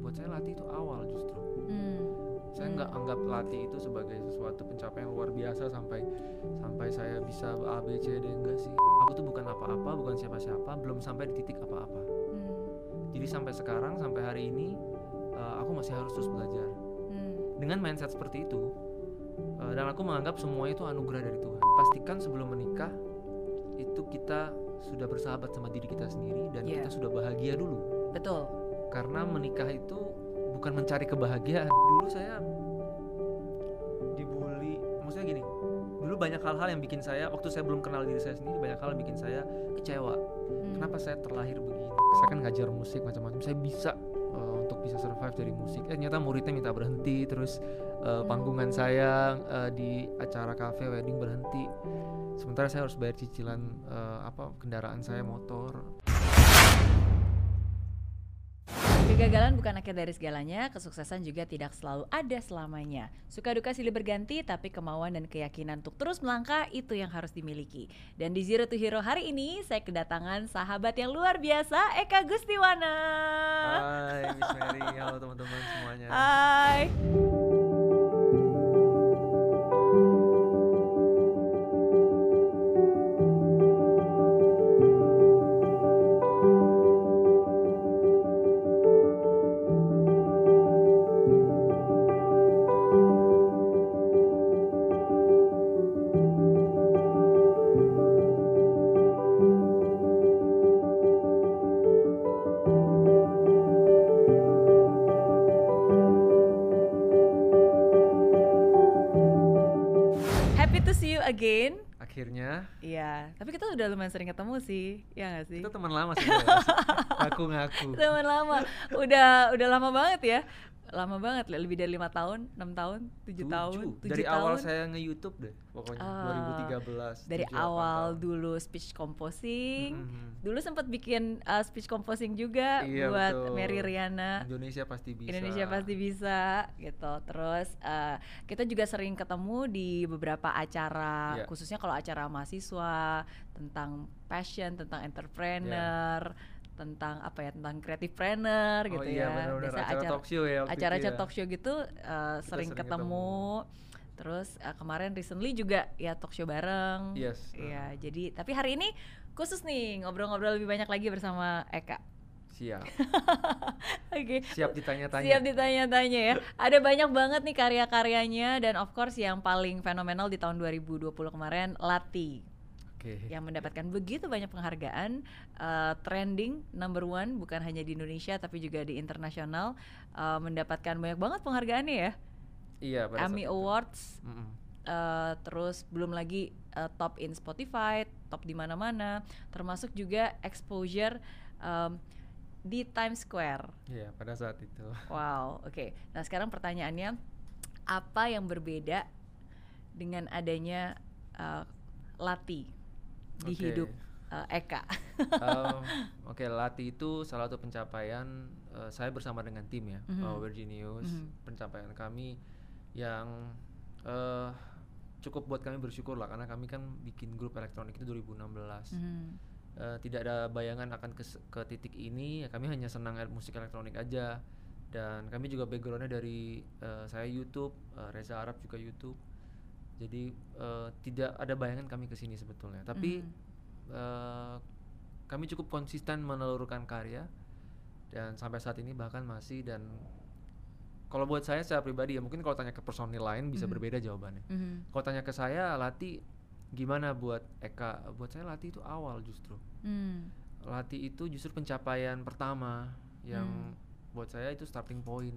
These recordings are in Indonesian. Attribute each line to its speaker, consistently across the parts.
Speaker 1: buat saya latih itu awal justru
Speaker 2: Hmm.
Speaker 1: saya
Speaker 2: Hmm.
Speaker 1: nggak anggap latih itu sebagai sesuatu pencapaian luar biasa sampai sampai saya bisa A B C D enggak sih aku tuh bukan apa-apa bukan siapa-siapa belum sampai di titik apa-apa
Speaker 2: Hmm.
Speaker 1: jadi sampai sekarang sampai hari ini eh, aku masih harus terus belajar
Speaker 2: Hmm.
Speaker 1: dengan mindset seperti itu eh, dan aku menganggap semua itu anugerah dari Tuhan pastikan sebelum menikah itu kita sudah bersahabat sama diri kita sendiri dan
Speaker 2: Iya.
Speaker 1: kita sudah bahagia dulu
Speaker 2: Betul.
Speaker 1: Karena menikah itu bukan mencari kebahagiaan. Dulu saya dibully maksudnya gini dulu banyak hal-hal yang bikin saya waktu saya belum kenal diri saya sendiri banyak hal yang bikin saya kecewa.
Speaker 2: Hmm.
Speaker 1: kenapa saya terlahir begini? Saya kan ngajar musik macam-macam. Saya bisa uh, untuk bisa survive dari musik. Eh ternyata muridnya minta berhenti terus uh,
Speaker 2: Hmm.
Speaker 1: panggungan saya uh, di acara cafe wedding berhenti. Sementara saya harus bayar cicilan uh, apa kendaraan saya motor
Speaker 2: Kegagalan bukan akhir dari segalanya, kesuksesan juga tidak selalu ada selamanya. Suka duka silih berganti, tapi kemauan dan keyakinan untuk terus melangkah itu yang harus dimiliki. Dan di Zero to Hero hari ini, saya kedatangan sahabat yang luar biasa, Eka Gustiwana.
Speaker 1: Hai Miss Mary halo teman-teman semuanya
Speaker 2: Hai. Again.
Speaker 1: akhirnya.
Speaker 2: Iya, tapi kita udah lumayan sering ketemu sih, ya nggak sih?
Speaker 1: kita teman lama sih aku ngaku.
Speaker 2: Teman lama. Udah udah lama banget ya lama banget lebih dari lima tahun enam tahun tujuh tahun tujuh
Speaker 1: dari
Speaker 2: tahun
Speaker 1: awal saya nge YouTube deh pokoknya
Speaker 2: Ah,
Speaker 1: 2013
Speaker 2: dari awal
Speaker 1: tahun.
Speaker 2: dulu speech composing
Speaker 1: Mhm.
Speaker 2: dulu sempat bikin uh, speech composing juga
Speaker 1: Iya,
Speaker 2: buat
Speaker 1: betul.
Speaker 2: Mary Riana
Speaker 1: Indonesia pasti bisa
Speaker 2: Indonesia pasti bisa gitu terus uh, kita juga sering ketemu di beberapa acara
Speaker 1: Iya.
Speaker 2: khususnya kalau acara mahasiswa tentang passion tentang entrepreneur tentang apa ya tentang creative planner
Speaker 1: oh
Speaker 2: gitu
Speaker 1: iya
Speaker 2: ya
Speaker 1: benar-benar
Speaker 2: Biasa
Speaker 1: acara, talk show ya
Speaker 2: acara acara
Speaker 1: ya.
Speaker 2: talk show gitu uh, sering,
Speaker 1: sering
Speaker 2: ketemu. Terus uh, kemarin recently juga ya talk show bareng.
Speaker 1: Yes,
Speaker 2: Iya, jadi tapi hari ini khusus nih ngobrol-ngobrol lebih banyak lagi bersama Eka.
Speaker 1: siap
Speaker 2: Oke.
Speaker 1: siap ditanya-tanya
Speaker 2: Siap ditanya-tanya ya. Ada banyak banget nih karya-karyanya dan of course yang paling fenomenal di tahun 2020 kemarin Lati
Speaker 1: oke.
Speaker 2: yang mendapatkan begitu banyak penghargaan uh, trending number one bukan hanya di Indonesia tapi juga di internasional uh, mendapatkan banyak banget penghargaannya ya.
Speaker 1: Iya pada
Speaker 2: Emmy. Awards
Speaker 1: Mm-mm.
Speaker 2: uh, terus belum lagi uh, top in Spotify top di mana-mana termasuk juga exposure um, di Times Square.
Speaker 1: Iya pada saat itu.
Speaker 2: Wow oke. Nah sekarang pertanyaannya apa yang berbeda dengan adanya uh, Lati di
Speaker 1: Oke.
Speaker 2: hidup uh, Eka
Speaker 1: Um, Oke, Lati itu salah satu pencapaian uh, saya bersama dengan tim ya,
Speaker 2: Mhm.
Speaker 1: uh, Virginius.
Speaker 2: Mhm.
Speaker 1: Pencapaian kami yang uh, cukup buat kami bersyukur lah, karena kami kan bikin grup elektronik itu 2016.
Speaker 2: Mhm.
Speaker 1: Uh, tidak ada bayangan akan ke, ke titik ini, ya kami hanya senang musik elektronik aja. Dan kami juga backgroundnya dari uh, saya YouTube, uh, Reza Arab juga YouTube. Jadi uh, tidak ada bayangan kami ke sini sebetulnya. Tapi
Speaker 2: Mhm.
Speaker 1: eh, kami cukup konsisten menelurkan karya dan sampai saat ini bahkan masih dan kalau buat saya secara pribadi ya mungkin kalau tanya ke personil lain bisa
Speaker 2: Mhm.
Speaker 1: berbeda jawabannya.
Speaker 2: Mhm.
Speaker 1: Kalau tanya ke saya Lati gimana buat Eka? Buat saya Lati itu awal justru.
Speaker 2: Hmm.
Speaker 1: Lati itu justru pencapaian pertama yang
Speaker 2: Hmm.
Speaker 1: buat saya itu starting point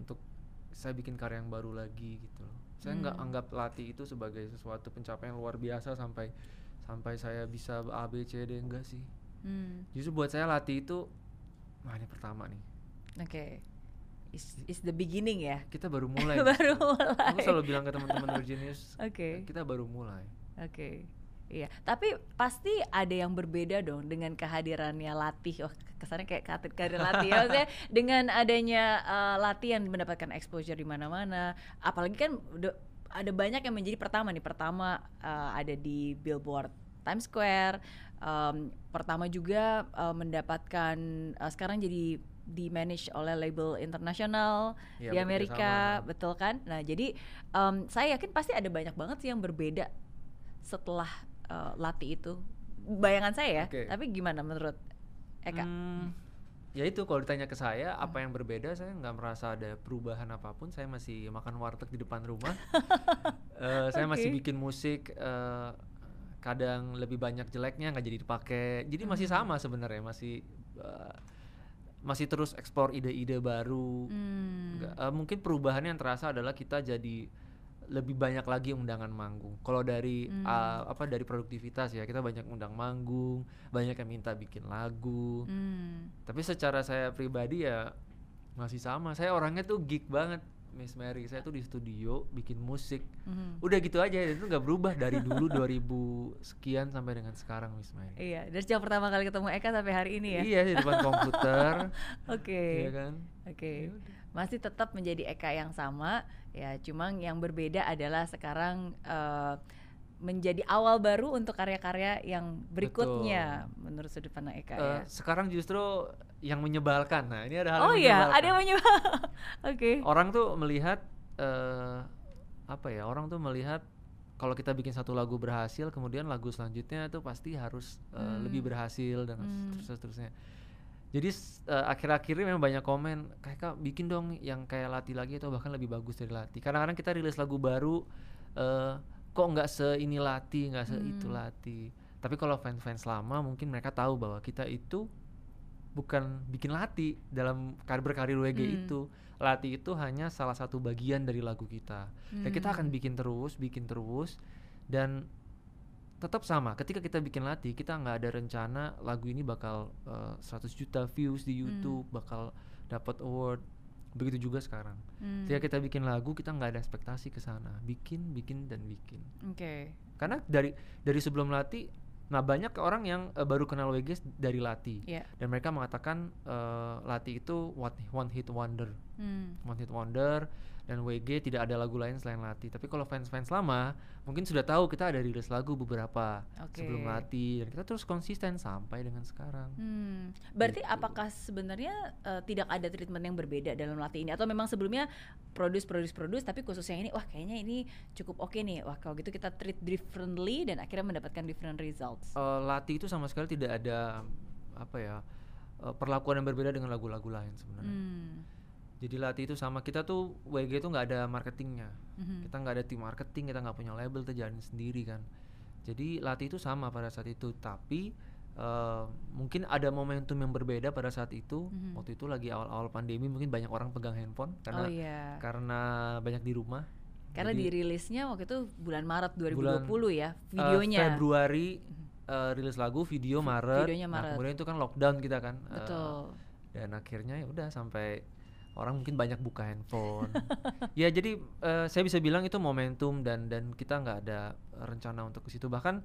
Speaker 1: untuk saya bikin karya yang baru lagi gitu loh. Saya nggak
Speaker 2: Hmm.
Speaker 1: anggap Lati itu sebagai sesuatu pencapaian luar biasa sampai sampai saya bisa A B C D enggak sih.
Speaker 2: Hmm.
Speaker 1: Justru buat saya Lati itu wah ini pertama nih.
Speaker 2: Oke. Is, is the beginning ya.
Speaker 1: Kita baru mulai.
Speaker 2: Baru mulai.
Speaker 1: Aku selalu bilang ke teman-teman Virginius,
Speaker 2: Oke.
Speaker 1: kita baru mulai.
Speaker 2: Oke. Iya, tapi pasti ada yang berbeda dong dengan kehadirannya Latih. Oh, kesannya kayak kehadiran kehadiran Latih. ya. Maksudnya dengan adanya eh, Latih yang mendapatkan exposure di mana-mana, apalagi kan ada banyak yang menjadi pertama nih. Pertama eh, ada di Billboard Times Square. em, pertama juga eh, mendapatkan eh, sekarang jadi di manage oleh label internasional
Speaker 1: Iya,
Speaker 2: di Amerika,
Speaker 1: sama.
Speaker 2: betul kan? Nah, jadi em, saya yakin pasti ada banyak banget sih yang berbeda setelah eh, latih itu. Bayangan saya ya.
Speaker 1: Oke.
Speaker 2: Tapi gimana menurut Eka?
Speaker 1: Hmm, ya itu kalau ditanya ke saya apa yang berbeda saya nggak merasa ada perubahan apa pun saya masih makan warteg di depan rumah Eh, saya masih
Speaker 2: Oke.
Speaker 1: bikin musik eh, kadang lebih banyak jeleknya nggak jadi dipakai jadi masih
Speaker 2: Hmm.
Speaker 1: sama sebenarnya masih eh, masih terus eksplor ide-ide baru
Speaker 2: Hmm.
Speaker 1: Nggak- eh, mungkin perubahannya yang terasa adalah kita jadi lebih banyak lagi undangan manggung. Kalau dari
Speaker 2: Hmm.
Speaker 1: uh, apa dari produktivitas ya kita banyak undang manggung, banyak yang minta bikin lagu.
Speaker 2: Hmm.
Speaker 1: Tapi secara saya pribadi ya masih sama. Saya orangnya tuh geek banget, Miss Mary. Saya tuh di studio bikin musik.
Speaker 2: Mhm.
Speaker 1: Udah gitu aja itu nggak berubah dari dulu 2000 sekian sampai dengan sekarang Miss Mary.
Speaker 2: Iya, dari sejak pertama kali ketemu Eka sampai hari ini ya.
Speaker 1: Iya di depan komputer.
Speaker 2: Oke.
Speaker 1: Iya kan?
Speaker 2: Oke.
Speaker 1: Ya udah.
Speaker 2: Masih tetap menjadi Eka yang sama, ya cuma yang berbeda adalah sekarang eh, menjadi awal baru untuk karya-karya yang berikutnya menurut sudut pandang Eka
Speaker 1: Eh,
Speaker 2: ya.
Speaker 1: sekarang justru yang menyebalkan. Nah, ini ada hal
Speaker 2: Oh
Speaker 1: yang
Speaker 2: iya,
Speaker 1: menyebalkan.
Speaker 2: ada yang menyebab. Oke.
Speaker 1: Orang tuh melihat eh apa ya? Orang tuh melihat kalau kita bikin satu lagu berhasil, kemudian lagu selanjutnya tuh pasti harus eh,
Speaker 2: Hmm.
Speaker 1: lebih berhasil dan
Speaker 2: Hmm.
Speaker 1: terus seterusnya. Jadi s- eh, akhir-akhir ini memang banyak komen, kayak kak bikin dong yang kayak latih lagi atau bahkan lebih bagus dari latih. Kadang-kadang kita rilis lagu baru, eh kok nggak se ini latih, nggak se itu
Speaker 2: Hmm.
Speaker 1: latih. Tapi kalau fans-fans lama mungkin mereka tahu bahwa kita itu bukan bikin latih dalam kar berkarir WG
Speaker 2: Hmm.
Speaker 1: itu. Latih itu hanya salah satu bagian dari lagu kita. Dan kita akan
Speaker 2: Hmm.
Speaker 1: bikin terus, bikin terus dan tetap sama. Ketika kita bikin latih, kita nggak ada rencana lagu ini bakal eh, 100 juta views di YouTube, bakal dapat award. Begitu juga sekarang.
Speaker 2: Hmm.
Speaker 1: Ketika kita bikin lagu, kita nggak ada ekspektasi ke sana. Bikin, bikin dan bikin.
Speaker 2: Oke.
Speaker 1: Karena dari dari sebelum latih, nah banyak orang yang eh, baru kenal WG dari latih
Speaker 2: Iya.
Speaker 1: dan mereka mengatakan eh, latih itu one hit wonder
Speaker 2: Hmm.
Speaker 1: one hit wonder dan WG tidak ada lagu lain selain latih tapi kalau fans-fans lama mungkin sudah tahu kita ada rilis lagu beberapa
Speaker 2: Oke.
Speaker 1: sebelum latih dan kita terus konsisten sampai dengan sekarang
Speaker 2: Hmm, berarti
Speaker 1: Gitu.
Speaker 2: apakah sebenarnya eh, tidak ada treatment yang berbeda dalam latih ini atau memang sebelumnya produce produce produce tapi khusus yang ini wah kayaknya ini cukup oke nih wah kalau gitu kita treat differently dan akhirnya mendapatkan different results.
Speaker 1: Eh, latih itu sama sekali tidak ada apa ya eh, perlakuan yang berbeda dengan lagu-lagu lain sebenarnya
Speaker 2: Hmm.
Speaker 1: Jadi latih itu sama kita tuh WG itu nggak ada marketingnya
Speaker 2: Mhm.
Speaker 1: kita nggak ada tim marketing kita nggak punya label kita sendiri kan jadi latih itu sama pada saat itu tapi eh, mungkin ada momentum yang berbeda pada saat itu
Speaker 2: Mhm.
Speaker 1: waktu itu lagi awal-awal pandemi mungkin banyak orang pegang handphone karena
Speaker 2: oh iya.
Speaker 1: karena banyak di rumah
Speaker 2: Karena
Speaker 1: Jadi,
Speaker 2: dirilisnya waktu itu bulan Maret 2020
Speaker 1: Bulan,
Speaker 2: ya
Speaker 1: eh,
Speaker 2: videonya.
Speaker 1: Februari eh, rilis lagu video Maret
Speaker 2: videonya
Speaker 1: Nah,
Speaker 2: Maret.
Speaker 1: kemudian itu kan lockdown kita kan
Speaker 2: Betul.
Speaker 1: dan akhirnya ya udah sampai orang mungkin banyak buka handphone ya jadi eh, saya bisa bilang itu momentum dan dan kita nggak ada rencana untuk ke situ bahkan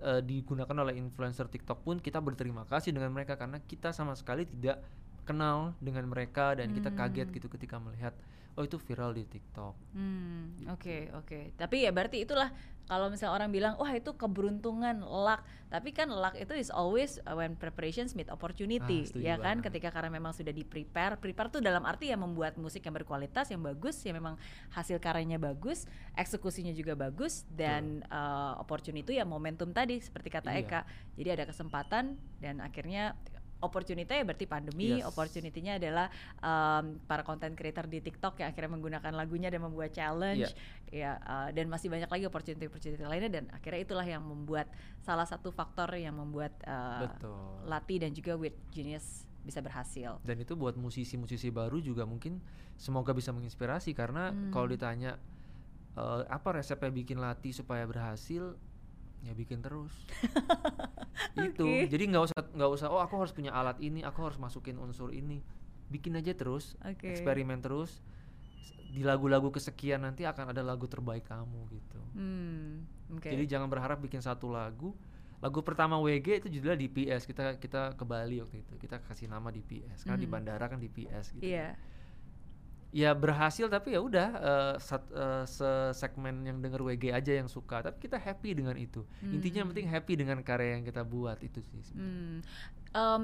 Speaker 1: eh, digunakan oleh influencer TikTok pun kita berterima kasih dengan mereka karena kita sama sekali tidak kenal dengan mereka dan kita kaget
Speaker 2: Hmm.
Speaker 1: gitu ketika melihat oh itu viral di TikTok
Speaker 2: Hmm,
Speaker 1: Gitu.
Speaker 2: oke oke. Tapi ya berarti itulah kalau misalnya orang bilang wah itu keberuntungan luck. Tapi kan luck itu is always uh, when preparations meet opportunity,
Speaker 1: Ah,
Speaker 2: ya kan?
Speaker 1: banget.
Speaker 2: Ketika karena memang sudah di prepare, prepare tuh dalam arti ya membuat musik yang berkualitas, yang bagus, ya memang hasil karyanya bagus, eksekusinya juga bagus dan uh, opportunity ya momentum tadi seperti kata
Speaker 1: Iya.
Speaker 2: Eka. Jadi ada kesempatan dan akhirnya opportunity ya berarti pandemi,
Speaker 1: Yes.
Speaker 2: opportunity-nya adalah um, para content creator di TikTok yang akhirnya menggunakan lagunya dan membuat challenge ya uh, dan masih banyak lagi opportunity opportunity lainnya dan akhirnya itulah yang membuat salah satu faktor yang membuat uh,
Speaker 1: betul
Speaker 2: Lati dan juga with Genius bisa berhasil.
Speaker 1: dan itu buat musisi-musisi baru juga mungkin semoga bisa menginspirasi karena
Speaker 2: Hmm.
Speaker 1: kalau ditanya eh, apa resepnya bikin latih supaya berhasil ya bikin terus itu
Speaker 2: Oke.
Speaker 1: jadi nggak usah nggak usah oh aku harus punya alat ini aku harus masukin unsur ini bikin aja terus
Speaker 2: Oke.
Speaker 1: eksperimen terus di lagu-lagu kesekian nanti akan ada lagu terbaik kamu gitu
Speaker 2: Hmm, oke.
Speaker 1: jadi jangan berharap bikin satu lagu lagu pertama WG itu judulnya DPS kita kita ke Bali waktu itu kita kasih nama DPS karena di
Speaker 2: Mhm.
Speaker 1: bandara kan DPS gitu
Speaker 2: Iya.
Speaker 1: Ya berhasil tapi ya udah eh, sat- eh, segmen yang denger WG aja yang suka tapi kita happy dengan itu intinya yang
Speaker 2: Hmm.
Speaker 1: penting happy dengan karya yang kita buat itu sih.
Speaker 2: Hmm. Em,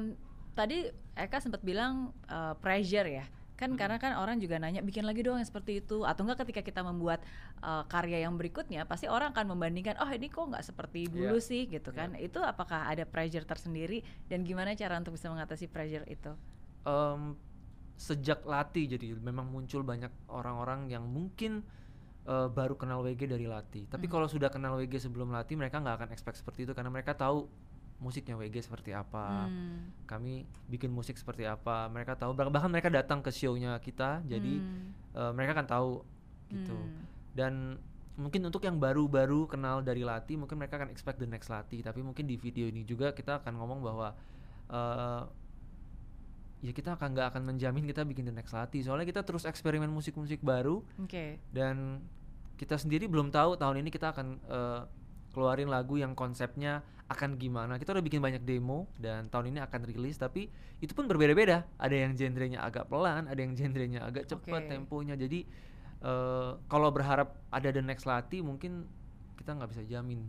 Speaker 2: tadi Eka sempat bilang uh, pressure ya kan
Speaker 1: Hmm.
Speaker 2: karena kan orang juga nanya bikin lagi dong yang seperti itu atau enggak ketika kita membuat uh, karya yang berikutnya pasti orang akan membandingkan oh ini kok nggak seperti dulu
Speaker 1: Iya.
Speaker 2: sih gitu kan itu apakah ada pressure tersendiri dan gimana cara untuk bisa mengatasi pressure itu
Speaker 1: Em, sejak latih jadi memang muncul banyak orang-orang yang mungkin eh, baru kenal WG dari latih. Tapi
Speaker 2: Mhm.
Speaker 1: kalau sudah kenal WG sebelum latih mereka nggak akan expect seperti itu karena mereka tahu musiknya WG seperti apa.
Speaker 2: Hmm.
Speaker 1: Kami bikin musik seperti apa. Mereka tahu bah- bahkan mereka datang ke show-nya kita. Jadi
Speaker 2: Hmm.
Speaker 1: eh, mereka akan tahu gitu.
Speaker 2: Hmm.
Speaker 1: Dan mungkin untuk yang baru-baru kenal dari latih mungkin mereka akan expect the next latih. Tapi mungkin di video ini juga kita akan ngomong bahwa eh ya kita akan nggak akan menjamin kita bikin the next latih soalnya kita terus eksperimen musik-musik baru
Speaker 2: Oke.
Speaker 1: dan kita sendiri belum tahu tahun ini kita akan eh, keluarin lagu yang konsepnya akan gimana kita udah bikin banyak demo dan tahun ini akan rilis tapi itu pun berbeda-beda ada yang genrenya agak pelan ada yang genrenya agak cepat
Speaker 2: Oke.
Speaker 1: temponya jadi eh, kalau berharap ada the next latih mungkin kita nggak bisa jamin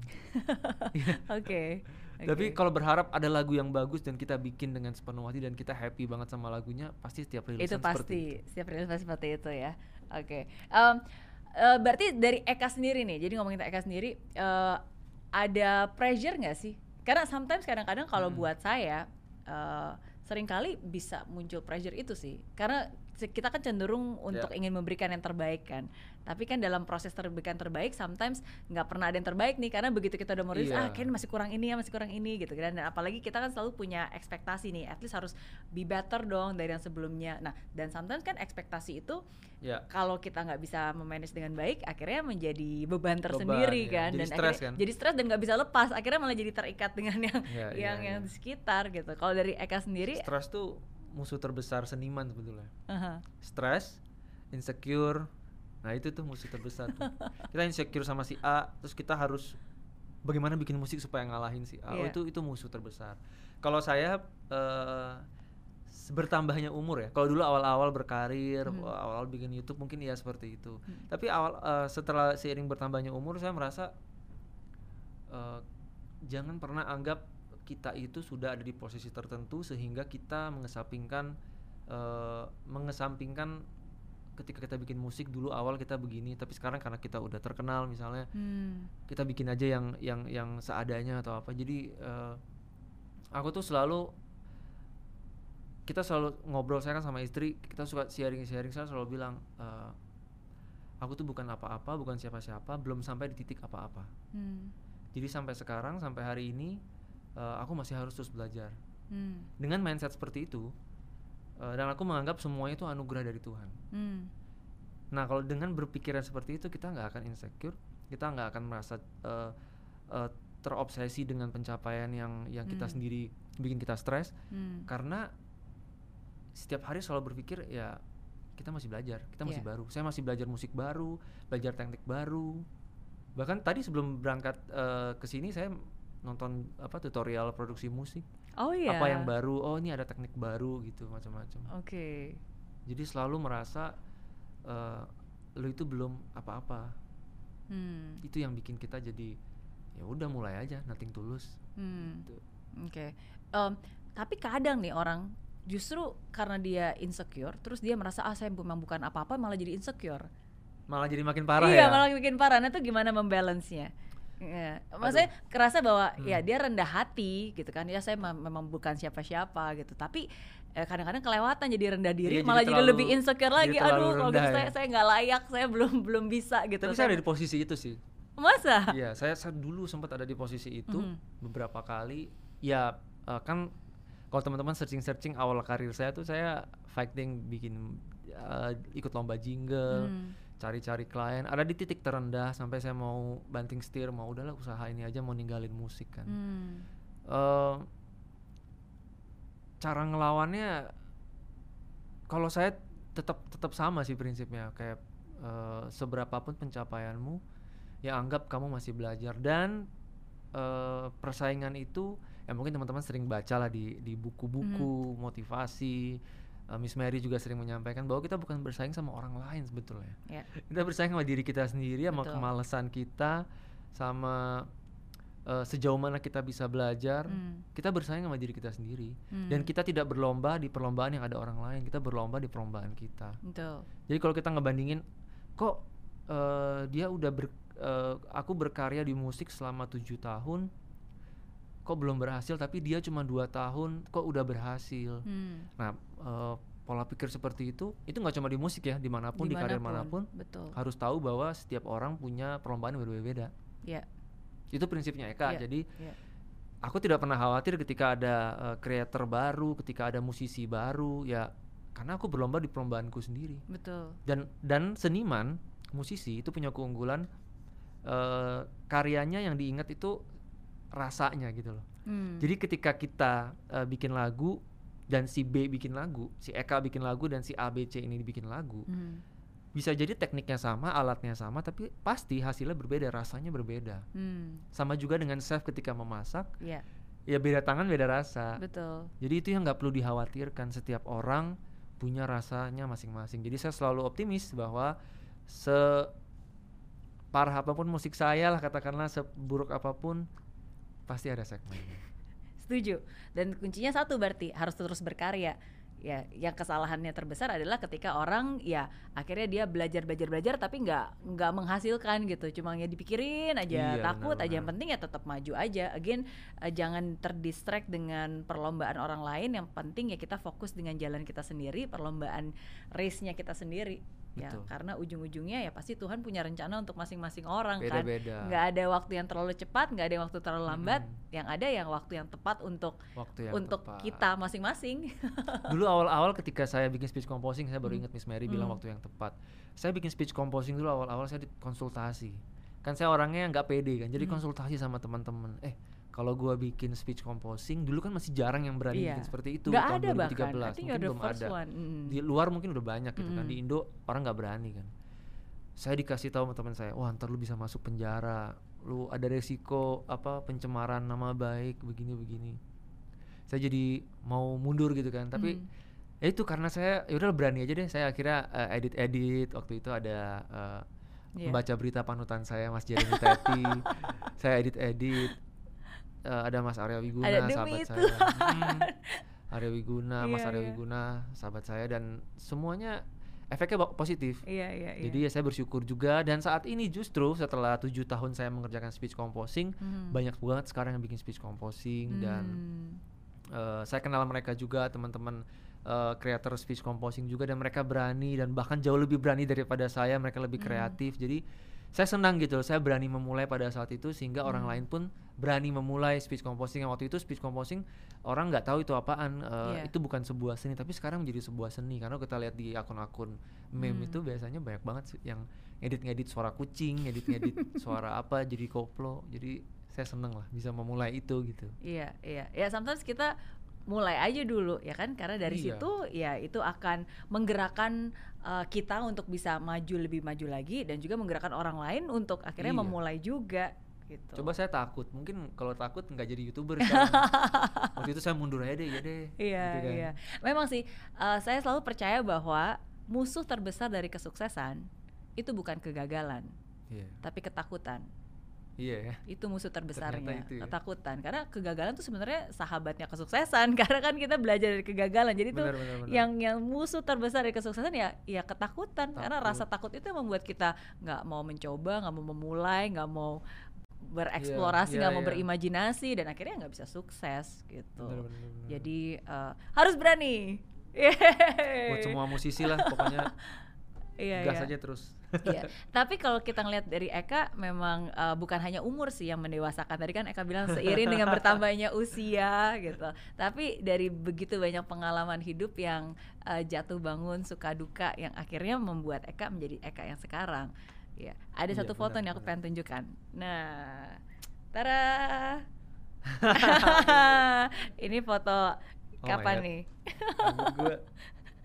Speaker 2: Oke.
Speaker 1: Tapi
Speaker 2: Oke.
Speaker 1: kalau berharap ada lagu yang bagus dan kita bikin dengan sepenuh hati dan kita happy banget sama lagunya pasti setiap rilisan
Speaker 2: itu
Speaker 1: seperti
Speaker 2: pasti
Speaker 1: itu.
Speaker 2: setiap rilis pasti seperti itu ya oke Em, eh, berarti dari Eka sendiri nih jadi ngomongin Eka sendiri eh, ada pressure nggak sih karena sometimes kadang-kadang kalau
Speaker 1: Hmm.
Speaker 2: buat saya eh, sering kali bisa muncul pressure itu sih karena kita kan cenderung untuk
Speaker 1: Ya.
Speaker 2: ingin memberikan yang terbaik kan tapi kan dalam proses terberikan terbaik sometimes nggak pernah ada yang terbaik nih karena begitu kita udah mau rilis ah kayaknya masih kurang ini ya masih kurang ini gitu kan dan apalagi kita kan selalu punya ekspektasi nih at least harus be better dong dari yang sebelumnya nah dan sometimes kan ekspektasi itu
Speaker 1: ya
Speaker 2: kalau kita nggak bisa memanage dengan baik akhirnya menjadi beban tersendiri
Speaker 1: ya.
Speaker 2: kan
Speaker 1: Jadi
Speaker 2: dan
Speaker 1: stres
Speaker 2: akhirnya
Speaker 1: kan?
Speaker 2: jadi stres dan nggak bisa lepas akhirnya malah jadi terikat dengan yang
Speaker 1: Ya,
Speaker 2: yang
Speaker 1: ya,
Speaker 2: yang
Speaker 1: ya.
Speaker 2: di sekitar gitu kalau dari Eka sendiri
Speaker 1: stres tuh musuh terbesar seniman sebetulnya
Speaker 2: aha,
Speaker 1: stres insecure nah itu tuh musuh terbesar tuh. kita insecure sama si A terus kita harus bagaimana bikin musik supaya ngalahin si A Oh,
Speaker 2: Iya.
Speaker 1: itu itu musuh terbesar kalau saya se- bertambahnya umur ya kalau dulu awal-awal berkarir
Speaker 2: Hmm.
Speaker 1: awal-awal bikin YouTube mungkin ya seperti itu
Speaker 2: Hmm.
Speaker 1: tapi awal eh, setelah seiring bertambahnya umur saya merasa eh, jangan pernah anggap kita itu sudah ada di posisi tertentu sehingga kita mengesampingkan eh, mengesampingkan ketika kita bikin musik dulu awal kita begini tapi sekarang karena kita udah terkenal misalnya
Speaker 2: hmm,
Speaker 1: kita bikin aja yang yang yang seadanya atau apa. Jadi eh, aku tuh selalu kita selalu ngobrol saya kan sama istri kita suka sharing sharing saya selalu bilang eh, aku tuh bukan apa-apa bukan siapa-siapa belum sampai di titik apa-apa.
Speaker 2: Hmm,
Speaker 1: jadi sampai sekarang sampai hari ini eh, aku masih harus terus belajar
Speaker 2: hmm,
Speaker 1: dengan mindset seperti itu eh, dan aku menganggap semuanya itu anugerah dari Tuhan
Speaker 2: hmm,
Speaker 1: Nah, kalau dengan berpikiran seperti itu kita nggak akan insecure, kita nggak akan merasa eh, eh, terobsesi dengan pencapaian yang yang kita
Speaker 2: Hmm.
Speaker 1: sendiri bikin kita stres,
Speaker 2: hmm.
Speaker 1: karena setiap hari selalu berpikir ya kita masih belajar, kita masih
Speaker 2: Iya.
Speaker 1: baru. Saya masih belajar musik baru, belajar teknik baru. Bahkan tadi sebelum berangkat eh, ke sini saya nonton apa tutorial produksi musik,
Speaker 2: oh iya
Speaker 1: apa yang baru, oh ini ada teknik baru gitu macam-macam.
Speaker 2: oke
Speaker 1: Jadi selalu merasa eh, lu itu belum apa-apa.
Speaker 2: hmm,
Speaker 1: Itu yang bikin kita jadi ya udah mulai aja nothing tulus.
Speaker 2: hmm.
Speaker 1: Gitu.
Speaker 2: Oke, Em, tapi kadang nih orang justru karena dia insecure, terus dia merasa ah saya memang bukan apa-apa, malah jadi insecure.
Speaker 1: Malah jadi makin parah
Speaker 2: iya,
Speaker 1: ya.
Speaker 2: malah bikin parah. Nah itu gimana membalance-nya? Iya. Maksudnya kerasa bahwa ya
Speaker 1: Hmm.
Speaker 2: dia rendah hati gitu kan. Ya saya mem- memang bukan siapa-siapa gitu. Tapi eh, kadang-kadang kelewatan jadi rendah diri,
Speaker 1: Iya, jadi
Speaker 2: malah jadi,
Speaker 1: terlalu-
Speaker 2: lebih insecure
Speaker 1: jadi
Speaker 2: lagi. Aduh, kalau gitu saya
Speaker 1: ya.
Speaker 2: saya nggak layak, saya belum belum bisa gitu.
Speaker 1: Tapi saya ada di posisi itu sih.
Speaker 2: Masa?
Speaker 1: Iya, saya, saya dulu sempat ada di posisi itu
Speaker 2: Mhm.
Speaker 1: beberapa kali. Ya eh, kan kalau teman-teman searching-searching awal karir saya tuh saya fighting bikin eh, ikut lomba jingle,
Speaker 2: Hmm.
Speaker 1: Cari-cari klien. Ada di titik terendah sampai saya mau banting setir, mau udahlah usaha ini aja mau ninggalin musik kan.
Speaker 2: Hmm.
Speaker 1: eh cara ngelawannya kalau saya tetap tetap sama sih prinsipnya kayak eh, seberapapun pencapaianmu ya anggap kamu masih belajar dan eh, persaingan itu ya mungkin teman-teman sering baca lah di di buku-buku motivasi Eh, Miss Mary juga sering menyampaikan bahwa kita bukan bersaing sama orang lain sebetulnya
Speaker 2: Ya.
Speaker 1: kita bersaing sama diri kita sendiri sama
Speaker 2: Betul.
Speaker 1: kemalasan kita sama eh, sejauh mana kita bisa belajar
Speaker 2: Hmm.
Speaker 1: kita bersaing sama diri kita sendiri
Speaker 2: Hmm.
Speaker 1: dan kita tidak berlomba di perlombaan yang ada orang lain kita berlomba di perlombaan kita
Speaker 2: Betul.
Speaker 1: jadi kalau kita ngebandingin kok eh, dia udah ber, eh, aku berkarya di musik selama tujuh tahun kok belum berhasil tapi dia cuma dua tahun kok udah berhasil
Speaker 2: Hmm.
Speaker 1: nah eh, pola pikir seperti itu itu nggak cuma di musik ya di mana pun di karir mana pun
Speaker 2: Betul.
Speaker 1: harus tahu bahwa setiap orang punya perlombaan yang berbeda-beda
Speaker 2: Ya.
Speaker 1: itu prinsipnya Eka
Speaker 2: Iya,
Speaker 1: jadi
Speaker 2: iya.
Speaker 1: aku tidak pernah khawatir ketika ada eh, creator baru ketika ada musisi baru ya karena aku berlomba di perlombaanku sendiri
Speaker 2: Betul.
Speaker 1: dan dan seniman musisi itu punya keunggulan eh, karyanya yang diingat itu rasanya gitu loh
Speaker 2: Hmm.
Speaker 1: jadi ketika kita eh, bikin lagu dan si B bikin lagu si Eka bikin lagu dan si A B C ini bikin lagu
Speaker 2: Hmm.
Speaker 1: bisa jadi tekniknya sama alatnya sama tapi pasti hasilnya berbeda rasanya berbeda
Speaker 2: Hmm.
Speaker 1: sama juga dengan chef ketika memasak
Speaker 2: Ya.
Speaker 1: ya beda tangan beda rasa
Speaker 2: Betul.
Speaker 1: jadi itu yang nggak perlu dikhawatirkan setiap orang punya rasanya masing-masing jadi saya selalu optimis bahwa se parah apa pun musik saya lah katakanlah seburuk apa pun pasti ada segmennya
Speaker 2: Setuju. Dan kuncinya satu berarti harus terus berkarya. Ya, yang kesalahannya terbesar adalah ketika orang ya akhirnya dia belajar belajar belajar tapi nggak nggak menghasilkan gitu. Cuma ya dipikirin aja,
Speaker 1: Iya,
Speaker 2: takut aja. Yang penting ya tetap maju aja. Again, eh, jangan terdistract dengan perlombaan orang lain. Yang penting ya kita fokus dengan jalan kita sendiri, perlombaan race-nya kita sendiri. Ya,
Speaker 1: Betul.
Speaker 2: karena ujung-ujungnya ya pasti Tuhan punya rencana untuk masing-masing orang kan
Speaker 1: beda-beda
Speaker 2: nggak ada waktu yang terlalu cepat nggak ada yang waktu terlalu lambat
Speaker 1: Mm-mm.
Speaker 2: yang ada yang waktu yang tepat untuk
Speaker 1: waktu yang
Speaker 2: untuk
Speaker 1: tepat.
Speaker 2: kita masing-masing
Speaker 1: dulu awal-awal ketika saya bikin speech composing saya baru
Speaker 2: Hmm.
Speaker 1: ingat Miss Mary bilang
Speaker 2: Hmm.
Speaker 1: waktu yang tepat saya bikin speech composing dulu awal-awal saya di- konsultasi kan saya orangnya nggak pede kan jadi
Speaker 2: Hmm.
Speaker 1: konsultasi sama teman-teman eh kalau gua bikin speech composing dulu kan masih jarang yang berani
Speaker 2: Iya.
Speaker 1: bikin seperti itu
Speaker 2: nggak
Speaker 1: tahun
Speaker 2: ada bahkan.
Speaker 1: 2013
Speaker 2: I think you're
Speaker 1: mungkin belum ada.
Speaker 2: one. Mm.
Speaker 1: di luar mungkin udah banyak gitu kan.
Speaker 2: Mm-mm.
Speaker 1: di Indo orang nggak berani kan. Saya dikasih tahu sama teman saya wah ntar lu bisa masuk penjara. Lu ada resiko apa pencemaran nama baik begini begini. Saya jadi mau mundur gitu kan. Tapi
Speaker 2: Mm.
Speaker 1: ya itu karena saya ya udah berani aja deh. Saya akhirnya edit edit waktu itu ada eh,
Speaker 2: Iya.
Speaker 1: membaca berita panutan saya Mas Jeremy Teti. Saya edit edit ada Mas Arya Wiguna
Speaker 2: Ada
Speaker 1: sahabat
Speaker 2: itu.
Speaker 1: saya Hmm. Arya Wiguna Mas
Speaker 2: Iya,
Speaker 1: Arya
Speaker 2: iya.
Speaker 1: Wiguna sahabat saya dan semuanya efeknya positif
Speaker 2: iya iya iya
Speaker 1: jadi ya saya bersyukur juga dan saat ini justru setelah tujuh tahun saya mengerjakan speech composing
Speaker 2: Hmm.
Speaker 1: banyak banget sekarang yang bikin speech composing dan
Speaker 2: Hmm.
Speaker 1: eh, saya kenal mereka juga teman-teman eh, creator speech composing juga dan mereka berani dan bahkan jauh lebih berani daripada saya mereka lebih
Speaker 2: Hmm.
Speaker 1: kreatif jadi saya senang gitu saya berani memulai pada saat itu sehingga orang
Speaker 2: Hmm.
Speaker 1: lain pun berani memulai speech composing yang waktu itu speech composing orang nggak tahu itu apaan eh,
Speaker 2: Iya.
Speaker 1: itu bukan sebuah seni tapi sekarang menjadi sebuah seni karena kita lihat di akun-akun meme
Speaker 2: Hmm.
Speaker 1: itu biasanya banyak banget yang ngedit-ngedit suara kucing ngedit-ngedit suara apa jadi koplo jadi saya seneng lah bisa memulai itu gitu
Speaker 2: Iya, iya. Ya sometimes kita mulai aja dulu ya kan karena dari
Speaker 1: Iya.
Speaker 2: situ ya itu akan menggerakkan uh, kita untuk bisa maju lebih maju lagi dan juga menggerakkan orang lain untuk akhirnya
Speaker 1: Iya.
Speaker 2: memulai juga gitu.
Speaker 1: Coba saya takut, mungkin kalau takut nggak jadi youtuber sekarang. Waktu itu saya mundur aja deh, ya deh.
Speaker 2: Iya,
Speaker 1: gitu kan.
Speaker 2: iya. Memang sih uh, saya selalu percaya bahwa musuh terbesar dari kesuksesan itu bukan kegagalan,
Speaker 1: Iya,
Speaker 2: tapi ketakutan.
Speaker 1: iya ya.
Speaker 2: itu musuh terbesarnya
Speaker 1: itu ya.
Speaker 2: ketakutan karena kegagalan tuh sebenarnya sahabatnya kesuksesan karena kan kita belajar dari kegagalan jadi tuh
Speaker 1: Benar, benar, benar.
Speaker 2: yang yang musuh terbesar dari kesuksesan ya ya ketakutan karena
Speaker 1: Takut.
Speaker 2: rasa takut itu yang membuat kita nggak mau mencoba nggak mau memulai nggak mau bereksplorasi
Speaker 1: iya,
Speaker 2: nggak mau
Speaker 1: iya.
Speaker 2: berimajinasi dan akhirnya nggak bisa sukses gitu
Speaker 1: Benar, benar, benar.
Speaker 2: jadi eh, harus berani
Speaker 1: buat semua musisi lah pokoknya
Speaker 2: iya,
Speaker 1: gas
Speaker 2: iya.
Speaker 1: aja terus.
Speaker 2: Iya. Tapi kalau kita ngeliat dari Eka memang uh, bukan hanya umur sih yang mendewasakan. Tadi kan Eka bilang seiring dengan bertambahnya usia gitu. Tapi dari begitu banyak pengalaman hidup yang uh, jatuh bangun suka duka yang akhirnya membuat Eka menjadi Eka yang sekarang. Ya, ada
Speaker 1: Iya,
Speaker 2: satu foto
Speaker 1: benar,
Speaker 2: yang aku
Speaker 1: benar.
Speaker 2: pengen tunjukkan. Nah, tara. Ini foto
Speaker 1: Oh
Speaker 2: kapan nih?
Speaker 1: Gua.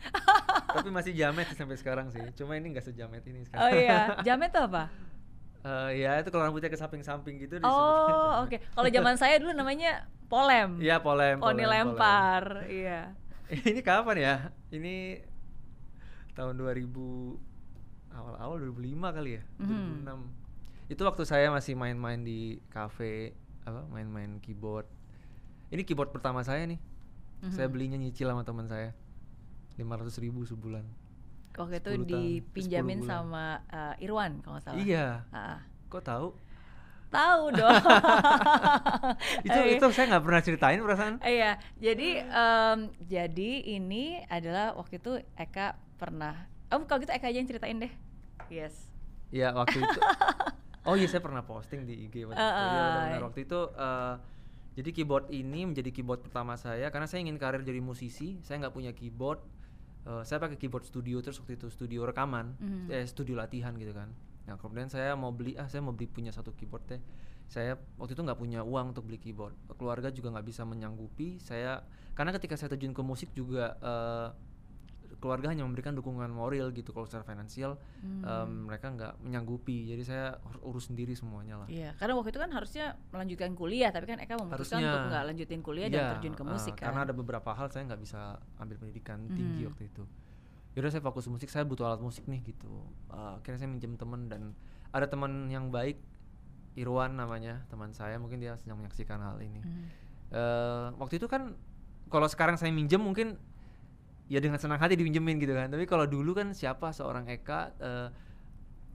Speaker 1: Tapi masih jamet sih sampai sekarang sih. Cuma ini nggak sejamet ini sekarang.
Speaker 2: Oh iya, jamet tuh apa?
Speaker 1: Eh, ya itu kalau rambutnya ke samping-samping gitu
Speaker 2: Oh, oke. Kalau zaman saya dulu namanya polem.
Speaker 1: Iya polem.
Speaker 2: Poni
Speaker 1: polem,
Speaker 2: lempar, iya.
Speaker 1: ini kapan ya? Ini tahun 2000 awal-awal 2005 kali ya,
Speaker 2: Mhm.
Speaker 1: 2006. Itu waktu saya masih main-main di kafe apa main-main keyboard ini keyboard pertama saya nih saya
Speaker 2: Mhm.
Speaker 1: belinya nyicil sama teman saya 500 ribu sebulan
Speaker 2: Waktu itu
Speaker 1: 10 tahun, 10
Speaker 2: dipinjamin sama eh, Irwan kalau nggak salah.
Speaker 1: iya
Speaker 2: Ah,
Speaker 1: kok tahu
Speaker 2: tahu dong.
Speaker 1: itu
Speaker 2: Eh,
Speaker 1: itu saya nggak pernah ceritain perasaan
Speaker 2: Iya, jadi em, jadi ini adalah waktu itu Eka pernah. Oh, kalau gitu Eka aja yang ceritain deh. Yes.
Speaker 1: ya waktu itu oh iya saya pernah posting di IG waktu itu Iya,
Speaker 2: Ah,
Speaker 1: benar-benar.
Speaker 2: ah.
Speaker 1: waktu itu eh, jadi keyboard ini menjadi keyboard pertama saya karena saya ingin karir jadi musisi saya nggak punya keyboard Eh, saya pakai keyboard studio terus waktu itu studio rekaman
Speaker 2: Mhm.
Speaker 1: eh studio latihan gitu kan nah kemudian saya mau beli ah saya mau beli punya satu keyboard deh saya waktu itu nggak punya uang untuk beli keyboard keluarga juga nggak bisa menyanggupi saya karena ketika saya terjun ke musik juga eh, keluarga hanya memberikan dukungan moral gitu kalau secara finansial
Speaker 2: Hmm.
Speaker 1: mereka nggak menyanggupi jadi saya harus urus sendiri semuanya lah
Speaker 2: Iya, karena waktu itu kan harusnya melanjutkan kuliah, tapi kan Eka memutuskan
Speaker 1: Harusnya.
Speaker 2: untuk nggak lanjutin kuliah
Speaker 1: Iya,
Speaker 2: dan terjun ke musik kan.
Speaker 1: karena ada beberapa hal saya nggak bisa ambil pendidikan tinggi
Speaker 2: Mhm.
Speaker 1: waktu itu yaudah saya fokus musik saya butuh alat musik nih gitu Eh, akhirnya saya minjem temen dan ada teman yang baik Irwan namanya teman saya mungkin dia sedang menyaksikan hal ini
Speaker 2: Mhm.
Speaker 1: Eh, waktu itu kan kalau sekarang saya minjem mungkin ya dengan senang hati dipinjemin gitu kan. Tapi kalau dulu kan siapa? Seorang Eka eh,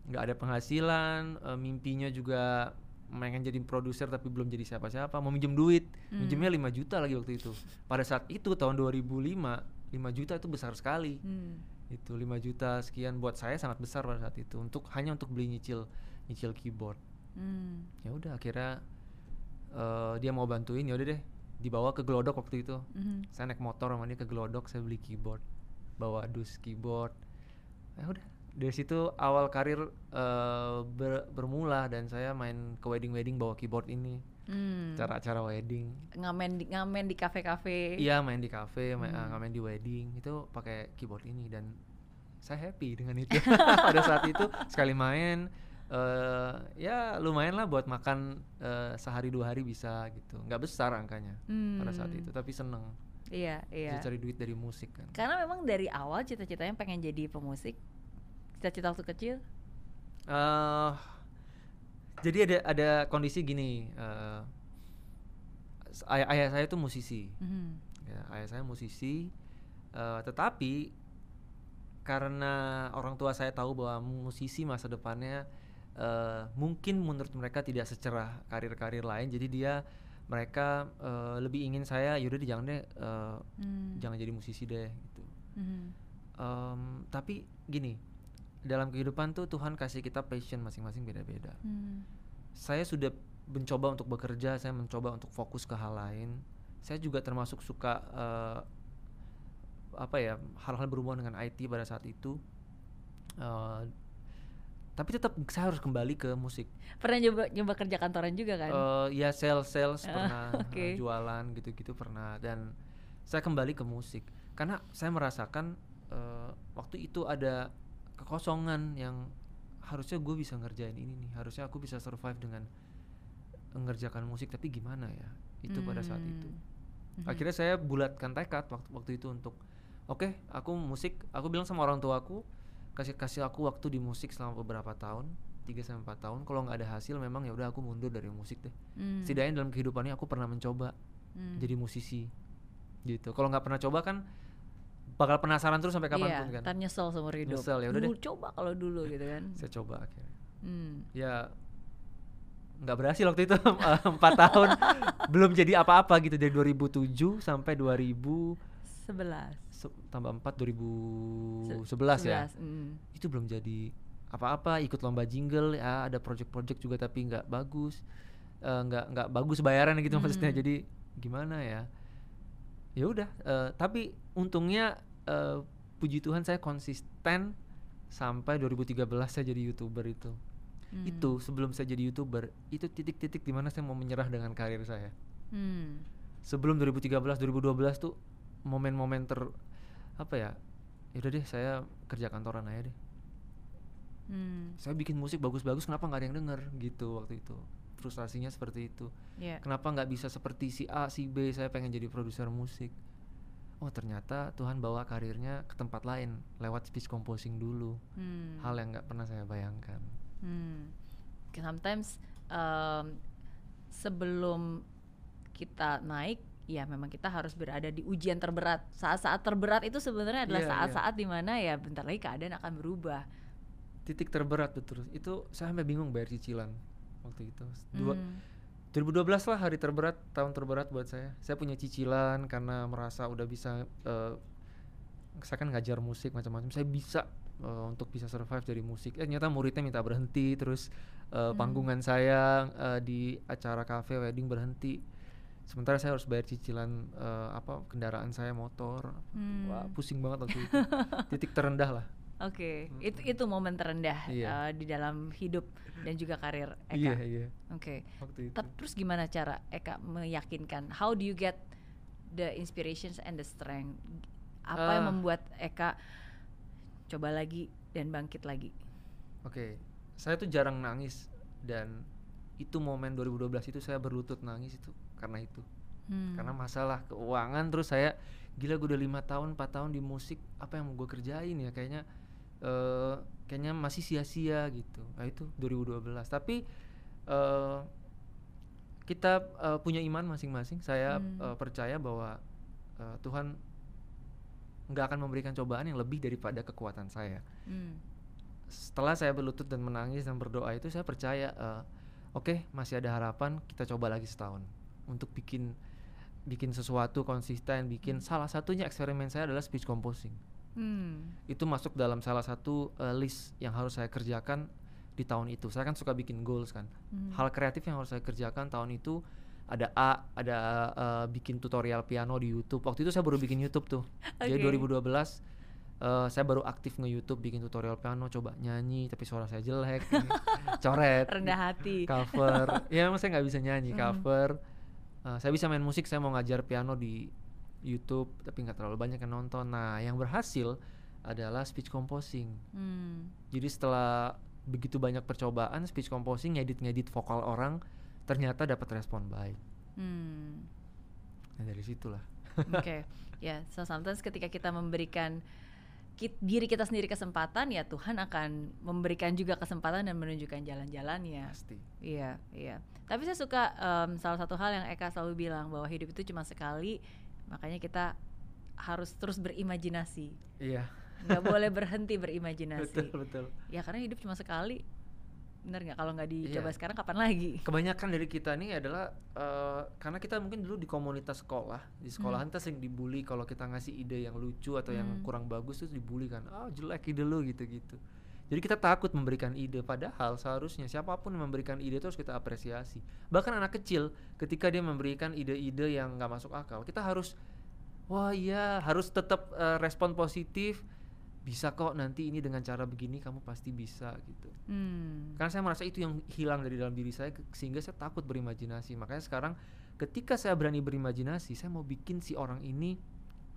Speaker 1: nggak ada penghasilan eh, mimpinya juga pengen jadi produser tapi belum jadi siapa-siapa mau minjem duit.
Speaker 2: Hmm.
Speaker 1: minjemnya 5 juta lagi waktu itu. Pada saat itu tahun 2005 5 juta itu besar sekali.
Speaker 2: Hmm.
Speaker 1: itu 5 juta sekian buat saya sangat besar pada saat itu untuk hanya untuk beli nyicil nyicil keyboard.
Speaker 2: Hmm.
Speaker 1: ya udah akhirnya eh, dia mau bantuin ya udah deh dibawa ke Glodok waktu itu
Speaker 2: Mhm.
Speaker 1: saya naik motor sama dia ke Glodok saya beli keyboard bawa dus keyboard ya udah dari situ awal karir eh, ber- bermula dan saya main ke wedding wedding bawa keyboard ini
Speaker 2: Hmm.
Speaker 1: acara-acara wedding
Speaker 2: ngamen di ngamen di kafe-kafe.
Speaker 1: iya main di cafe main,
Speaker 2: Hmm.
Speaker 1: ngamen di wedding itu pakai keyboard ini dan saya happy dengan itu pada saat itu sekali main eh ya lumayan lah buat makan eh, sehari dua hari bisa gitu nggak besar angkanya pada saat
Speaker 2: Hmm.
Speaker 1: itu tapi seneng
Speaker 2: Iya, iya.
Speaker 1: bisa cari duit dari musik kan
Speaker 2: Karena memang dari awal cita-citanya pengen jadi pemusik. Cita-cita waktu kecil.
Speaker 1: eh jadi ada ada kondisi gini eh, s- ayah, ayah saya tuh musisi
Speaker 2: Mhm.
Speaker 1: ya, ayah saya musisi eh, tetapi karena orang tua saya tahu bahwa musisi masa depannya eh, mungkin menurut mereka tidak secerah karir-karir lain jadi dia mereka eh, lebih ingin saya yaudah deh jangan deh eh,
Speaker 2: Hmm.
Speaker 1: jangan jadi musisi deh gitu
Speaker 2: Mhm.
Speaker 1: Em, tapi gini dalam kehidupan tuh Tuhan kasih kita passion masing-masing beda-beda
Speaker 2: Hmm.
Speaker 1: saya sudah mencoba untuk bekerja, saya mencoba untuk fokus ke hal lain. Saya juga termasuk suka eh, apa ya hal-hal berhubungan dengan IT pada saat itu. Eh, tapi tetap saya harus kembali ke musik.
Speaker 2: Pernah nyoba nyoba kerja kantoran juga kan?
Speaker 1: Eh, ya sales sales
Speaker 2: Ah,
Speaker 1: pernah,
Speaker 2: oke.
Speaker 1: eh, jualan gitu-gitu pernah dan saya kembali ke musik karena saya merasakan eh, waktu itu ada kekosongan yang harusnya gue bisa ngerjain ini nih harusnya aku bisa survive dengan mengerjakan musik tapi gimana ya itu pada saat itu
Speaker 2: Hmm. Mhm.
Speaker 1: akhirnya saya bulatkan tekad waktu waktu itu untuk oke aku musik aku bilang sama orang tua aku kasih kasih aku waktu di musik selama beberapa tahun 3 sampai 4 tahun kalau nggak ada hasil memang ya udah aku mundur dari musik deh
Speaker 2: Hmm.
Speaker 1: setidaknya dalam kehidupannya aku pernah mencoba
Speaker 2: Hmm.
Speaker 1: jadi musisi gitu kalau nggak pernah coba kan bakal penasaran terus sampai kapan pun
Speaker 2: iya,
Speaker 1: kan
Speaker 2: ntar nyesel seumur hidup.
Speaker 1: Nyesel, ya udah deh.
Speaker 2: Coba kalau dulu gitu kan.
Speaker 1: saya coba akhirnya
Speaker 2: Hmm.
Speaker 1: ya nggak berhasil waktu itu empat tahun belum jadi apa-apa gitu dari 2007 sampai 2000
Speaker 2: Sebelas.
Speaker 1: se- tambah 4 2011
Speaker 2: Se-
Speaker 1: ya
Speaker 2: sebelas, mm.
Speaker 1: itu belum jadi apa-apa ikut lomba jingle ya ada project-project juga tapi nggak bagus Eh, nggak nggak bagus bayaran gitu maksudnya
Speaker 2: Hmm.
Speaker 1: jadi gimana ya ya udah eh, tapi untungnya eh, puji Tuhan saya konsisten sampai 2013 saya jadi youtuber itu
Speaker 2: Hmm.
Speaker 1: itu sebelum saya jadi youtuber itu titik-titik di mana saya mau menyerah dengan karir saya
Speaker 2: Hmm.
Speaker 1: sebelum 2013 2012 tuh momen-momen ter apa ya yaudah deh saya kerja kantoran aja deh
Speaker 2: Hmm.
Speaker 1: saya bikin musik bagus-bagus kenapa nggak ada yang denger gitu waktu itu frustrasinya seperti itu
Speaker 2: Ya.
Speaker 1: kenapa nggak bisa seperti si A si B saya pengen jadi produser musik oh ternyata Tuhan bawa karirnya ke tempat lain lewat speech composing dulu
Speaker 2: Hmm.
Speaker 1: hal yang nggak pernah saya bayangkan
Speaker 2: Hmm. Sometimes um, sebelum kita naik ya memang kita harus berada di ujian terberat. Saat-saat terberat itu sebenarnya adalah
Speaker 1: Iya, iya.
Speaker 2: saat-saat di mana ya bentar lagi keadaan akan berubah.
Speaker 1: Titik terberat betul. Itu saya sampai bingung bayar cicilan waktu itu. Dua
Speaker 2: Hmm.
Speaker 1: 2012 lah hari terberat tahun terberat buat saya. Saya punya cicilan karena merasa udah bisa eh, saya kan ngajar musik macam-macam. Saya bisa eh, untuk bisa survive dari musik. Eh ternyata muridnya minta berhenti terus eh,
Speaker 2: Hmm.
Speaker 1: panggungan saya eh, di acara cafe wedding berhenti sementara saya harus bayar cicilan eh, apa kendaraan saya motor
Speaker 2: Hmm.
Speaker 1: wah pusing banget waktu itu titik terendah lah
Speaker 2: Oke, itu itu momen terendah
Speaker 1: Iya.
Speaker 2: uh, di dalam hidup dan juga karir Eka.
Speaker 1: iya iya
Speaker 2: Oke.
Speaker 1: waktu itu
Speaker 2: Tapi terus gimana cara Eka meyakinkan? How do you get the inspirations and the strength? Apa yang
Speaker 1: Ah.
Speaker 2: membuat Eka coba lagi dan bangkit lagi?
Speaker 1: Oke, saya tuh jarang nangis dan itu momen 2012 itu saya berlutut nangis itu karena itu.
Speaker 2: Hmm.
Speaker 1: karena masalah keuangan terus saya gila gue udah lima tahun 4 tahun di musik apa yang mau gue kerjain ya? Kayaknya eh kayaknya masih sia-sia gitu. Nah itu 2012 tapi eh kita eh, punya iman masing-masing. Saya
Speaker 2: Hmm.
Speaker 1: eh, percaya bahwa eh, Tuhan nggak akan memberikan cobaan yang lebih daripada kekuatan saya.
Speaker 2: Hmm.
Speaker 1: setelah saya berlutut dan menangis dan berdoa itu saya percaya eh, oke masih ada harapan kita coba lagi setahun untuk bikin bikin sesuatu konsisten bikin salah satunya eksperimen saya adalah speech composing
Speaker 2: Hmm.
Speaker 1: itu masuk dalam salah satu eh, list yang harus saya kerjakan di tahun itu saya kan suka bikin goals kan
Speaker 2: Hmm.
Speaker 1: hal kreatif yang harus saya kerjakan tahun itu ada A ada eh, bikin tutorial piano di YouTube waktu itu saya baru bikin YouTube tuh jadi
Speaker 2: Oke.
Speaker 1: 2012 eh, saya baru aktif nge YouTube bikin tutorial piano coba nyanyi tapi suara saya jelek coret
Speaker 2: Rendah hati.
Speaker 1: cover ya emang saya nggak bisa nyanyi
Speaker 2: Hmm.
Speaker 1: cover Eh, saya bisa main musik saya mau ngajar piano di YouTube tapi nggak terlalu banyak yang nonton nah yang berhasil adalah speech composing
Speaker 2: Hmm.
Speaker 1: jadi setelah begitu banyak percobaan speech composing ngedit-ngedit vokal orang ternyata dapat respon baik
Speaker 2: Hmm.
Speaker 1: nah dari situlah
Speaker 2: Oke, ya. So sometimes ketika kita memberikan kit- diri kita sendiri kesempatan, ya Tuhan akan memberikan juga kesempatan dan menunjukkan jalan-jalannya.
Speaker 1: pasti
Speaker 2: Iya, iya. Tapi saya suka em, salah satu hal yang Eka selalu bilang bahwa hidup itu cuma sekali, makanya kita harus terus berimajinasi.
Speaker 1: iya
Speaker 2: nggak boleh berhenti berimajinasi.
Speaker 1: betul betul
Speaker 2: Ya karena hidup cuma sekali. Bener nggak? Kalau nggak dicoba
Speaker 1: Iya.
Speaker 2: sekarang kapan lagi?
Speaker 1: kebanyakan dari kita ini adalah eh, karena kita mungkin dulu di komunitas sekolah di sekolahan kita sering dibully kalau kita ngasih ide yang lucu atau yang
Speaker 2: Hmm.
Speaker 1: kurang bagus terus dibully kan ah jelek ide lu gitu gitu jadi kita takut memberikan ide padahal seharusnya siapa pun yang memberikan ide itu harus kita apresiasi bahkan anak kecil ketika dia memberikan ide-ide yang nggak masuk akal kita harus wah iya harus tetap eh, respon positif bisa kok nanti ini dengan cara begini kamu pasti bisa gitu
Speaker 2: Hmm.
Speaker 1: karena saya merasa itu yang hilang dari dalam diri saya sehingga saya takut berimajinasi makanya sekarang ketika saya berani berimajinasi saya mau bikin si orang ini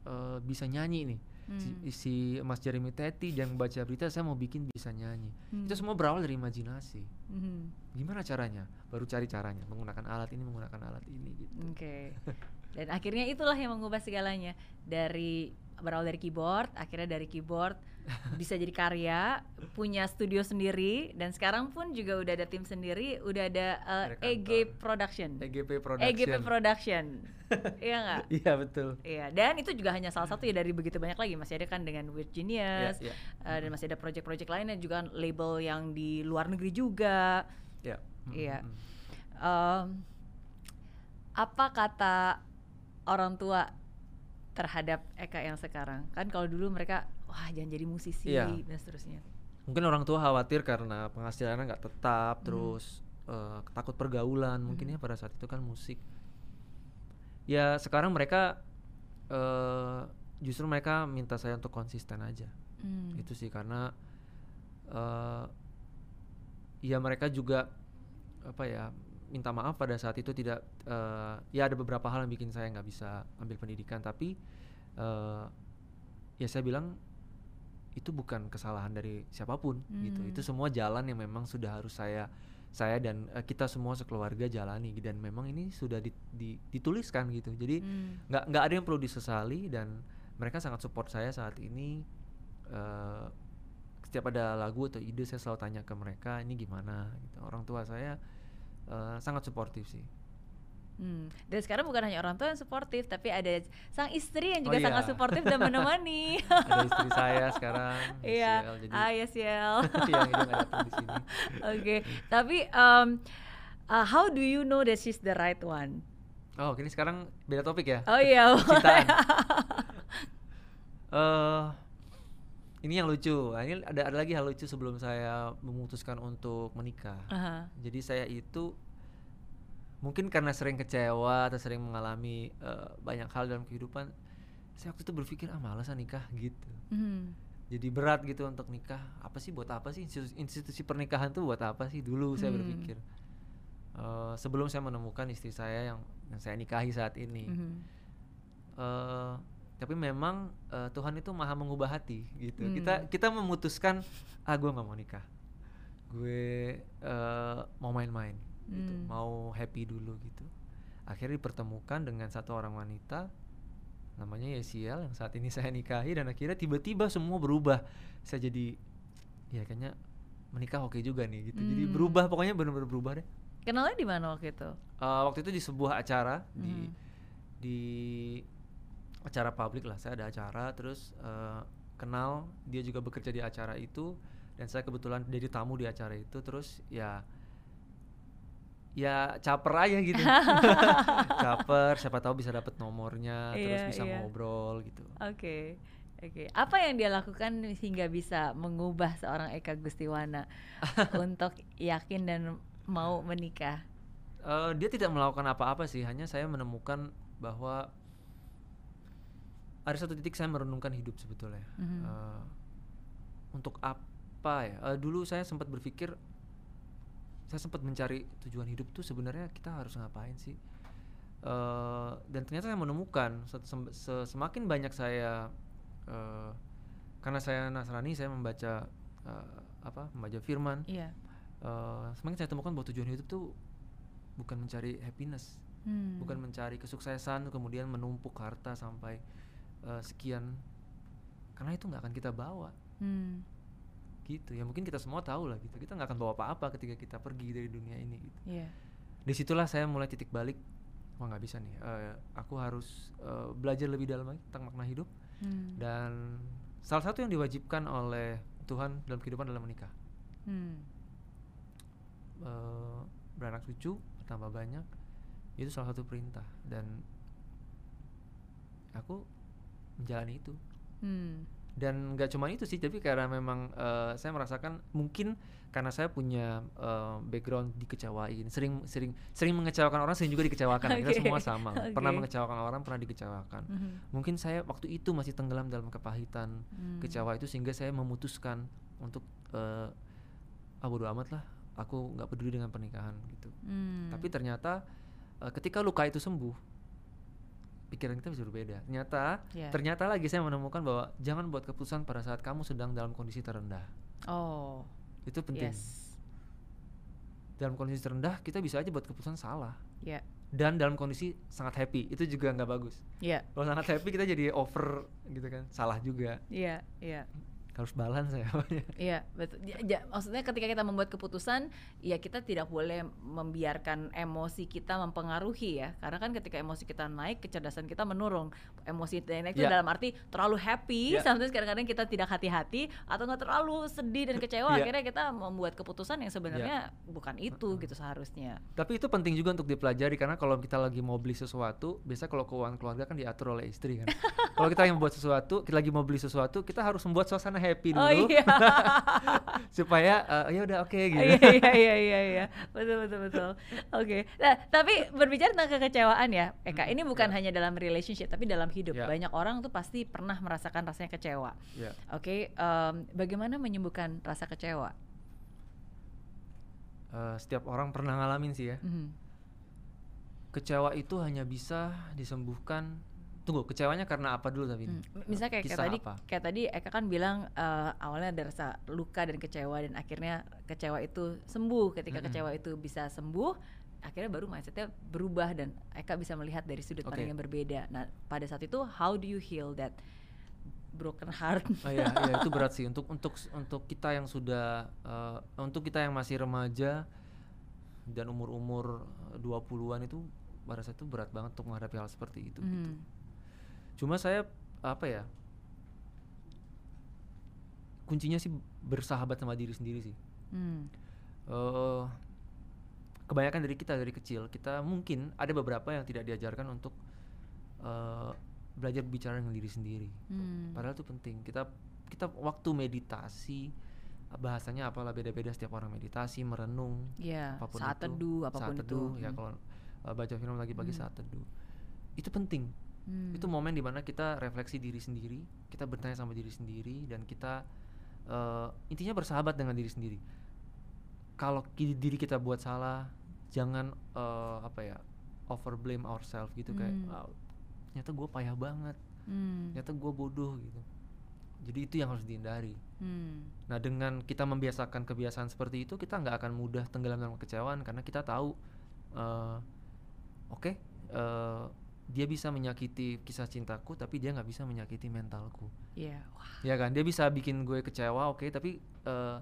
Speaker 1: eh, bisa nyanyi nih si,
Speaker 2: Hmm.
Speaker 1: si Mas Jeremy Teti yang baca berita saya mau bikin bisa nyanyi
Speaker 2: Hmm.
Speaker 1: itu semua berawal dari imajinasi
Speaker 2: Hmm.
Speaker 1: gimana caranya baru cari caranya menggunakan alat ini menggunakan alat ini gitu
Speaker 2: Oke. Dan akhirnya itulah yang mengubah segalanya dari berawal dari keyboard, akhirnya dari keyboard bisa jadi karya, punya studio sendiri dan sekarang pun juga udah ada tim sendiri, udah ada uh,
Speaker 1: Ada
Speaker 2: EG. Production.
Speaker 1: EGP Production
Speaker 2: EGP Production. iya nggak?
Speaker 1: iya betul
Speaker 2: Iya, dan itu juga hanya salah satu ya dari begitu banyak lagi. Masih ada kan dengan Weird Genius,
Speaker 1: Iya, iya.
Speaker 2: uh, dan masih ada project-project lainnya juga label yang di luar negeri juga. Iya.
Speaker 1: mm.
Speaker 2: Em, apa kata orang tua terhadap Eka yang sekarang? Kan kalau dulu mereka wah jangan jadi musisi
Speaker 1: Iya.
Speaker 2: dan seterusnya.
Speaker 1: mungkin orang tua khawatir karena penghasilannya nggak tetap
Speaker 2: Hmm.
Speaker 1: terus eh, takut pergaulan mungkin
Speaker 2: Hmm.
Speaker 1: ya pada saat itu kan musik ya sekarang mereka eh, justru mereka minta saya untuk konsisten aja
Speaker 2: Hmm.
Speaker 1: itu sih karena eh ya mereka juga apa ya minta maaf pada saat itu tidak eh, ya ada beberapa hal yang bikin saya nggak bisa ambil pendidikan tapi eh, ya saya bilang itu bukan kesalahan dari siapa pun gitu
Speaker 2: Hmm.
Speaker 1: itu semua jalan yang memang sudah harus saya saya dan eh, kita semua sekeluarga jalani dan memang ini sudah di- di- dituliskan gitu jadi
Speaker 2: Hmm.
Speaker 1: nggak nggak ada yang perlu disesali dan mereka sangat support saya saat ini eh, setiap ada lagu atau ide saya selalu tanya ke mereka ini gimana gitu orang tua saya eh, sangat suportif sih
Speaker 2: Hmm. Dan sekarang bukan hanya orang tua yang suportif, tapi ada sang istri yang
Speaker 1: Oh
Speaker 2: juga
Speaker 1: iya.
Speaker 2: sangat suportif dan menemani.
Speaker 1: Ada istri saya sekarang,
Speaker 2: Iya.
Speaker 1: Yesiel,
Speaker 2: Ah, yes, Yel.
Speaker 1: yang ini nggak datang di sini.
Speaker 2: Oke, tapi um, uh, how do you know that she's the right one?
Speaker 1: Oh, ini sekarang beda topik ya?
Speaker 2: Oh iya.
Speaker 1: Cintaan. Eh, ini yang lucu. Nah, ini ada ada lagi hal lucu sebelum saya memutuskan untuk menikah.
Speaker 2: Aha.
Speaker 1: Jadi saya itu mungkin karena sering kecewa atau sering mengalami eh, banyak hal dalam kehidupan, saya waktu itu berpikir ah malas ah nikah gitu.
Speaker 2: Hmm.
Speaker 1: Jadi berat gitu untuk nikah. Apa sih buat apa sih institusi, institusi pernikahan tuh buat apa sih dulu saya
Speaker 2: Hmm.
Speaker 1: berpikir. Eh, sebelum saya menemukan istri saya yang yang saya nikahi saat ini.
Speaker 2: Mhm.
Speaker 1: eh tapi memang eh, Tuhan itu maha mengubah hati gitu.
Speaker 2: Hmm.
Speaker 1: Kita kita memutuskan ah gue nggak mau nikah, gue eh, mau main-main, gitu,
Speaker 2: Hmm.
Speaker 1: mau happy dulu gitu. Akhirnya dipertemukan dengan satu orang wanita namanya Yesiel yang saat ini saya nikahi dan akhirnya tiba-tiba semua berubah. Saya jadi ya kayaknya menikah oke juga nih gitu. Jadi
Speaker 2: Hmm.
Speaker 1: berubah pokoknya benar-benar berubah deh.
Speaker 2: Kenalnya di mana waktu itu?
Speaker 1: Eh, waktu itu di sebuah acara di
Speaker 2: Mhm.
Speaker 1: di acara publik lah saya ada acara terus eh, kenal dia juga bekerja di acara itu dan saya kebetulan jadi tamu di acara itu terus ya ya caper aja gitu caper siapa tahu bisa dapat nomornya terus
Speaker 2: Iya,
Speaker 1: bisa
Speaker 2: iya.
Speaker 1: ngobrol gitu
Speaker 2: Oke. Oke. Apa yang dia lakukan hingga bisa mengubah seorang Eka Gustiwana untuk yakin dan mau menikah?
Speaker 1: Eh, dia tidak melakukan apa-apa sih hanya saya menemukan bahwa ada satu titik saya merenungkan hidup sebetulnya
Speaker 2: Mhm.
Speaker 1: Eh, untuk apa ya Eh, dulu saya sempat berpikir saya sempat mencari tujuan hidup tuh sebenarnya kita harus ngapain sih Eh, dan ternyata saya menemukan se- se- semakin banyak saya eh, karena saya Nasrani saya membaca eh, apa membaca firman
Speaker 2: Iya.
Speaker 1: eh, semakin saya temukan bahwa tujuan hidup tuh bukan mencari happiness
Speaker 2: Hmm.
Speaker 1: bukan mencari kesuksesan kemudian menumpuk harta sampai eh, sekian karena itu nggak akan kita bawa.
Speaker 2: Hmm.
Speaker 1: gitu. Ya mungkin kita semua tahu lah gitu. Kita nggak akan bawa apa-apa ketika kita pergi dari dunia ini gitu.
Speaker 2: Iya.
Speaker 1: di situlah saya mulai titik balik. Wah nggak bisa nih. Eh, aku harus eh, belajar lebih dalam lagi tentang makna hidup.
Speaker 2: Hmm.
Speaker 1: dan salah satu yang diwajibkan oleh Tuhan dalam kehidupan adalah menikah.
Speaker 2: Hmm.
Speaker 1: Eh, beranak cucu bertambah banyak itu salah satu perintah. Dan aku menjalani itu
Speaker 2: Hmm.
Speaker 1: dan nggak cuma itu sih tapi karena memang eh, saya merasakan mungkin karena saya punya eh, background dikecewain sering sering sering mengecewakan orang sering juga dikecewakan kita
Speaker 2: Oke,
Speaker 1: semua sama pernah
Speaker 2: oke.
Speaker 1: mengecewakan orang pernah dikecewakan
Speaker 2: Mhm.
Speaker 1: mungkin saya waktu itu masih tenggelam dalam kepahitan
Speaker 2: Hmm.
Speaker 1: kecewa itu sehingga saya memutuskan untuk eh, ah bodo amat lah aku nggak peduli dengan pernikahan gitu
Speaker 2: Hmm.
Speaker 1: tapi ternyata eh, ketika luka itu sembuh pikiran kita bisa berbeda ternyata
Speaker 2: Iya.
Speaker 1: ternyata lagi saya menemukan bahwa jangan buat keputusan pada saat kamu sedang dalam kondisi terendah
Speaker 2: Oh.
Speaker 1: itu penting
Speaker 2: Yes.
Speaker 1: dalam kondisi terendah kita bisa aja buat keputusan salah
Speaker 2: Ya.
Speaker 1: dan dalam kondisi sangat happy itu juga nggak bagus
Speaker 2: Ya.
Speaker 1: kalau sangat happy kita jadi over gitu kan salah juga
Speaker 2: Iya. Iya.
Speaker 1: Harus balance ya
Speaker 2: Iya, betul. Ja- ja- maksudnya ketika kita membuat keputusan, ya kita tidak boleh membiarkan emosi kita mempengaruhi ya. Karena kan ketika emosi kita naik, kecerdasan kita menurun. Emosi kita naik itu
Speaker 1: Ya.
Speaker 2: dalam arti terlalu happy,
Speaker 1: Ya.
Speaker 2: sometimes kadang-kadang kita tidak hati-hati atau nggak terlalu sedih dan kecewa.
Speaker 1: Ya.
Speaker 2: Akhirnya kita membuat keputusan yang sebenarnya bukan itu gitu seharusnya.
Speaker 1: Tapi itu penting juga untuk dipelajari karena kalau kita lagi mau beli sesuatu, biasa kalau keuangan keluarga kan diatur oleh istri kan. kalau kita yang membuat sesuatu, kita lagi mau beli sesuatu, kita harus membuat suasana happy dulu
Speaker 2: Oh iya.
Speaker 1: supaya eh, ya udah oke gitu.
Speaker 2: Iya iya iya iya iya. Betul betul betul. Oke. Nah, tapi berbicara tentang kekecewaan ya, Eka,
Speaker 1: Hmm,
Speaker 2: ini bukan
Speaker 1: ya.
Speaker 2: hanya dalam relationship tapi dalam hidup.
Speaker 1: Ya.
Speaker 2: Banyak orang tuh pasti pernah merasakan rasanya kecewa.
Speaker 1: Ya.
Speaker 2: Oke, em, bagaimana menyembuhkan rasa kecewa?
Speaker 1: Eh, setiap orang pernah ngalamin sih ya.
Speaker 2: Mhm.
Speaker 1: Kecewa itu hanya bisa disembuhkan. Tunggu, kecewanya karena apa dulu tapi?
Speaker 2: Hmm, Misalnya kayak, kayak tadi,
Speaker 1: apa?
Speaker 2: kayak tadi Eka kan bilang eh, awalnya ada rasa luka dan kecewa dan akhirnya kecewa itu sembuh. Ketika
Speaker 1: Mm-mm.
Speaker 2: kecewa itu bisa sembuh, akhirnya baru mindsetnya berubah dan Eka bisa melihat dari sudut pandang yang berbeda. Nah, pada saat itu how do you heal that broken heart?
Speaker 1: Oh iya, iya itu berat sih untuk untuk untuk kita yang sudah eh, untuk kita yang masih remaja dan umur-umur 20-an itu pada saat itu berat banget untuk menghadapi hal seperti itu gitu. Cuma saya apa ya? Kuncinya sih bersahabat sama diri sendiri sih.
Speaker 2: Hmm.
Speaker 1: eh kebanyakan dari kita dari kecil kita mungkin ada beberapa yang tidak diajarkan untuk eh, belajar bicara dengan diri sendiri.
Speaker 2: Hmm.
Speaker 1: Padahal itu penting. Kita kita waktu meditasi bahasanya apalah beda-beda setiap orang meditasi, merenung,
Speaker 2: Ya,
Speaker 1: apa pun
Speaker 2: saat
Speaker 1: itu,
Speaker 2: teduh apa pun
Speaker 1: saat teduh,
Speaker 2: itu.
Speaker 1: ya
Speaker 2: Hmm.
Speaker 1: kalau uh, baca film lagi pagi
Speaker 2: Hmm.
Speaker 1: saat teduh. Itu penting.
Speaker 2: Hmm.
Speaker 1: Itu momen di mana kita refleksi diri sendiri, kita bertanya sama diri sendiri dan kita uh, intinya bersahabat dengan diri sendiri. Kalau diri kita buat salah, jangan uh, apa ya over blame ourselves gitu kayak
Speaker 2: Hmm.
Speaker 1: "Ah, ternyata gue payah banget,
Speaker 2: Hmm.
Speaker 1: ternyata gue bodoh gitu. Jadi itu yang harus dihindari.
Speaker 2: Hmm.
Speaker 1: Nah dengan kita membiasakan kebiasaan seperti itu kita nggak akan mudah tenggelam dalam kekecewaan karena kita tahu eh, oke eh, dia bisa menyakiti kisah cintaku tapi dia nggak bisa menyakiti mentalku.
Speaker 2: Ya, wah.
Speaker 1: ya kan? Dia bisa bikin gue kecewa oke tapi eh,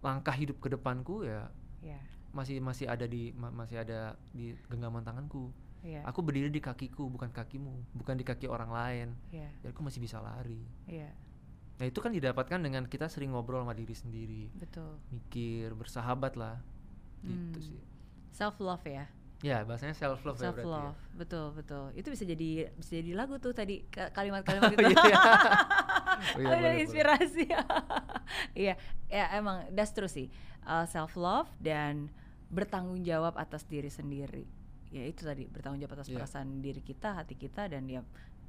Speaker 1: langkah hidup ke depanku ya
Speaker 2: Ya,
Speaker 1: masih masih ada di ma- masih ada di genggaman tanganku.
Speaker 2: Ya,
Speaker 1: aku berdiri di kakiku bukan kakimu bukan di kaki orang lain.
Speaker 2: Ya,
Speaker 1: jadi aku masih bisa lari.
Speaker 2: Ya,
Speaker 1: nah itu kan didapatkan dengan kita sering ngobrol sama diri sendiri.
Speaker 2: Betul.
Speaker 1: mikir bersahabat lah. Gitu
Speaker 2: Hmm.
Speaker 1: sih.
Speaker 2: Self love ya.
Speaker 1: Ya bahasanya self love ya
Speaker 2: Self
Speaker 1: berarti
Speaker 2: love,
Speaker 1: ya.
Speaker 2: betul betul. Itu bisa jadi bisa jadi lagu tuh tadi ka- kalimat-kalimat
Speaker 1: Oh,
Speaker 2: itu.
Speaker 1: iya, iya. Oh, iya,
Speaker 2: Ada inspirasi. Iya, ya emang that's true sih. self love dan bertanggung jawab atas diri sendiri. Ya itu tadi bertanggung jawab atas
Speaker 1: Iya.
Speaker 2: perasaan diri kita, hati kita dan ya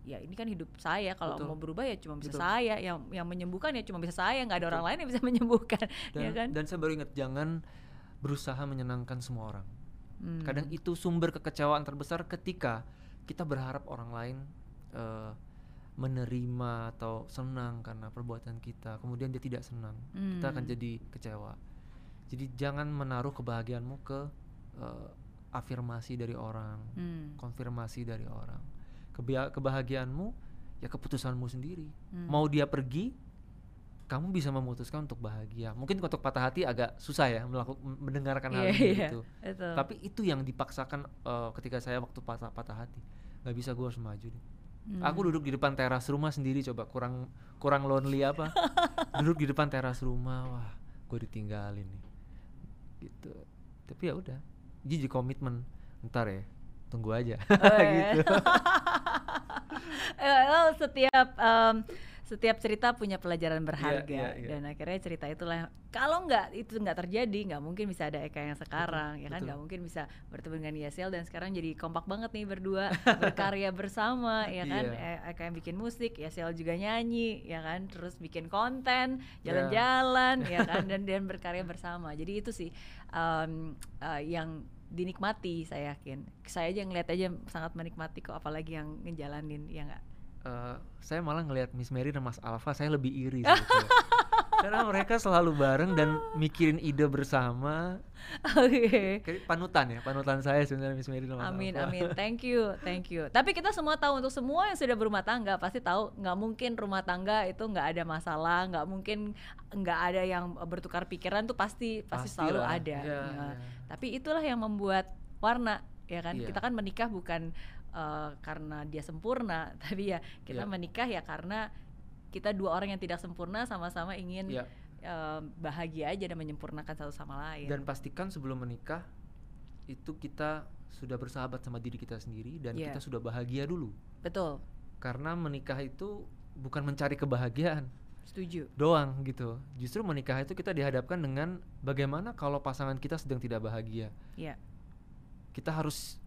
Speaker 2: ya ini kan hidup saya kalau
Speaker 1: Betul.
Speaker 2: mau berubah ya cuma bisa
Speaker 1: Betul.
Speaker 2: saya yang yang menyembuhkan ya cuma bisa saya nggak ada orang
Speaker 1: Betul.
Speaker 2: lain yang bisa menyembuhkan
Speaker 1: dan,
Speaker 2: ya kan
Speaker 1: dan saya baru ingat jangan berusaha menyenangkan semua orang
Speaker 2: Hmm.
Speaker 1: kadang itu sumber kekecewaan terbesar ketika kita berharap orang lain eh, menerima atau senang karena perbuatan kita kemudian dia tidak senang kita akan
Speaker 2: Hmm.
Speaker 1: jadi kecewa jadi jangan menaruh kebahagiaanmu ke eh, afirmasi dari orang
Speaker 2: Hmm.
Speaker 1: konfirmasi dari orang Kebia- kebahagiaanmu ya keputusanmu sendiri
Speaker 2: Hmm.
Speaker 1: mau dia pergi kamu bisa memutuskan untuk bahagia. Mungkin untuk patah hati agak susah ya melakukan mendengarkan hal
Speaker 2: Iya,
Speaker 1: ini
Speaker 2: iya,
Speaker 1: gitu.
Speaker 2: betul.
Speaker 1: tapi itu yang dipaksakan eh, ketika saya waktu patah patah hati. Nggak bisa gue harus maju deh. Aku
Speaker 2: Hmm.
Speaker 1: duduk di depan teras rumah sendiri coba kurang kurang lonely apa. Duduk di depan teras rumah wah gue ditinggalin nih. Gitu. Tapi ya udah jadi komitmen. Ntar ya tunggu aja.
Speaker 2: Oh,
Speaker 1: gitu.
Speaker 2: Eh, setiap em, setiap cerita punya pelajaran berharga
Speaker 1: iya, iya.
Speaker 2: dan akhirnya cerita itulah kalau nggak itu nggak terjadi nggak mungkin bisa ada Eka yang sekarang ya kan
Speaker 1: betul.
Speaker 2: nggak mungkin bisa bertemu dengan Yasiel dan sekarang jadi kompak banget nih berdua berkarya bersama ya kan
Speaker 1: Iya.
Speaker 2: E- Eka yang bikin musik Yasiel juga nyanyi ya kan terus bikin konten
Speaker 1: Ya.
Speaker 2: jalan-jalan ya kan dan dan berkarya bersama jadi itu sih em, eh, yang dinikmati saya yakin saya aja ngeliat aja sangat menikmati kok apalagi yang ngejalanin ya nggak
Speaker 1: Eh, saya malah ngelihat Miss Mary dan Mas Alfa saya lebih iri sebetulnya. karena mereka selalu bareng dan mikirin ide bersama
Speaker 2: oke
Speaker 1: Kayak panutan ya panutan saya sebenarnya Miss Mary dan Mas
Speaker 2: Amin
Speaker 1: Alfa.
Speaker 2: amin thank you thank you tapi kita semua tahu untuk semua yang sudah berumah tangga pasti tahu nggak mungkin rumah tangga itu nggak ada masalah nggak mungkin nggak ada yang bertukar pikiran tuh pasti pasti selalu
Speaker 1: Pastilah,
Speaker 2: ada
Speaker 1: iya,
Speaker 2: Ya.
Speaker 1: iya.
Speaker 2: tapi itulah yang membuat warna ya kan
Speaker 1: Iya.
Speaker 2: kita kan menikah bukan eh, karena dia sempurna tapi ya kita
Speaker 1: Iya.
Speaker 2: menikah ya karena kita dua orang yang tidak sempurna sama-sama ingin
Speaker 1: Iya.
Speaker 2: eh, bahagia aja dan menyempurnakan satu sama lain.
Speaker 1: Dan pastikan sebelum menikah itu kita sudah bersahabat sama diri kita sendiri dan
Speaker 2: Iya.
Speaker 1: kita sudah bahagia dulu.
Speaker 2: Betul.
Speaker 1: Karena menikah itu bukan mencari kebahagiaan.
Speaker 2: Setuju.
Speaker 1: Doang gitu. Justru menikah itu kita dihadapkan dengan bagaimana kalau pasangan kita sedang tidak bahagia.
Speaker 2: Ya.
Speaker 1: Kita harus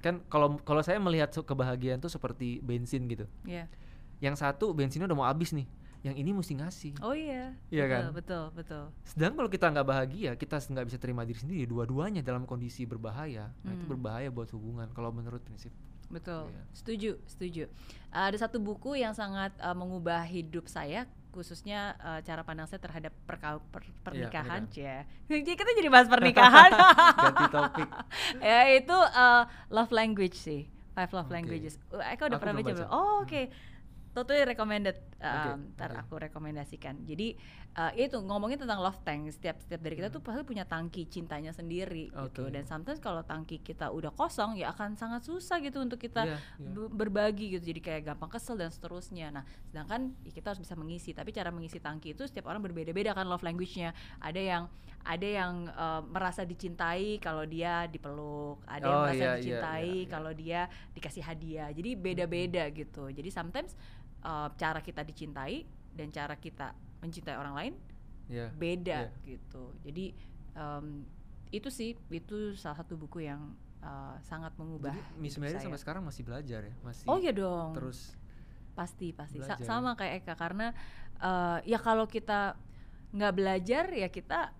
Speaker 1: kan kalau kalau saya melihat kebahagiaan itu seperti bensin gitu
Speaker 2: ya
Speaker 1: yang satu bensinnya udah mau habis nih yang ini mesti ngasih
Speaker 2: Oh iya,
Speaker 1: Iya
Speaker 2: betul,
Speaker 1: kan?
Speaker 2: betul, betul.
Speaker 1: sedang kalau kita nggak bahagia kita nggak bisa terima diri sendiri dua-duanya dalam kondisi berbahaya nah itu
Speaker 2: Hmm.
Speaker 1: berbahaya buat hubungan kalau menurut prinsip
Speaker 2: Betul,
Speaker 1: Iya.
Speaker 2: setuju, setuju. Uh, ada satu buku yang sangat uh, mengubah hidup saya, khususnya uh, cara pandang saya terhadap per- pernikahan, ya. Jadi kita jadi bahas pernikahan.
Speaker 1: ganti topik
Speaker 2: ya itu uh, love language sih, five love
Speaker 1: Oke.
Speaker 2: languages. Uh, Eka udah
Speaker 1: Aku
Speaker 2: pernah baca
Speaker 1: baca.
Speaker 2: Oh oke. Totally recommended. Um, ntar
Speaker 1: oke.
Speaker 2: aku rekomendasikan. Jadi uh, itu ngomongin tentang love tank. Setiap setiap dari kita
Speaker 1: Hmm.
Speaker 2: tuh pasti punya tangki cintanya sendiri gitu.
Speaker 1: Oke.
Speaker 2: Dan sometimes kalau tangki kita udah kosong ya akan sangat susah gitu untuk kita
Speaker 1: Iya, iya.
Speaker 2: be- berbagi gitu. Jadi kayak gampang kesel dan seterusnya. Nah, sedangkan ya kita harus bisa mengisi. Tapi cara mengisi tangki itu setiap orang berbeda-beda kan love language-nya. Ada yang ada yang uh, merasa dicintai kalau dia dipeluk, ada yang
Speaker 1: Oh,
Speaker 2: merasa
Speaker 1: iya, iya,
Speaker 2: dicintai
Speaker 1: iya, iya.
Speaker 2: kalau dia dikasih hadiah. Jadi beda-beda gitu. Jadi sometimes uh, cara kita dicintai dan cara kita mencintai orang lain
Speaker 1: Iya.
Speaker 2: beda
Speaker 1: Iya.
Speaker 2: gitu. Jadi um, itu sih itu salah satu buku yang uh, sangat mengubah.
Speaker 1: Jadi Miss Mary
Speaker 2: saya.
Speaker 1: sampai sekarang masih belajar ya, masih
Speaker 2: Oh iya dong.
Speaker 1: terus
Speaker 2: pasti pasti Sa- sama kayak Eka karena uh, ya kalau kita nggak belajar ya kita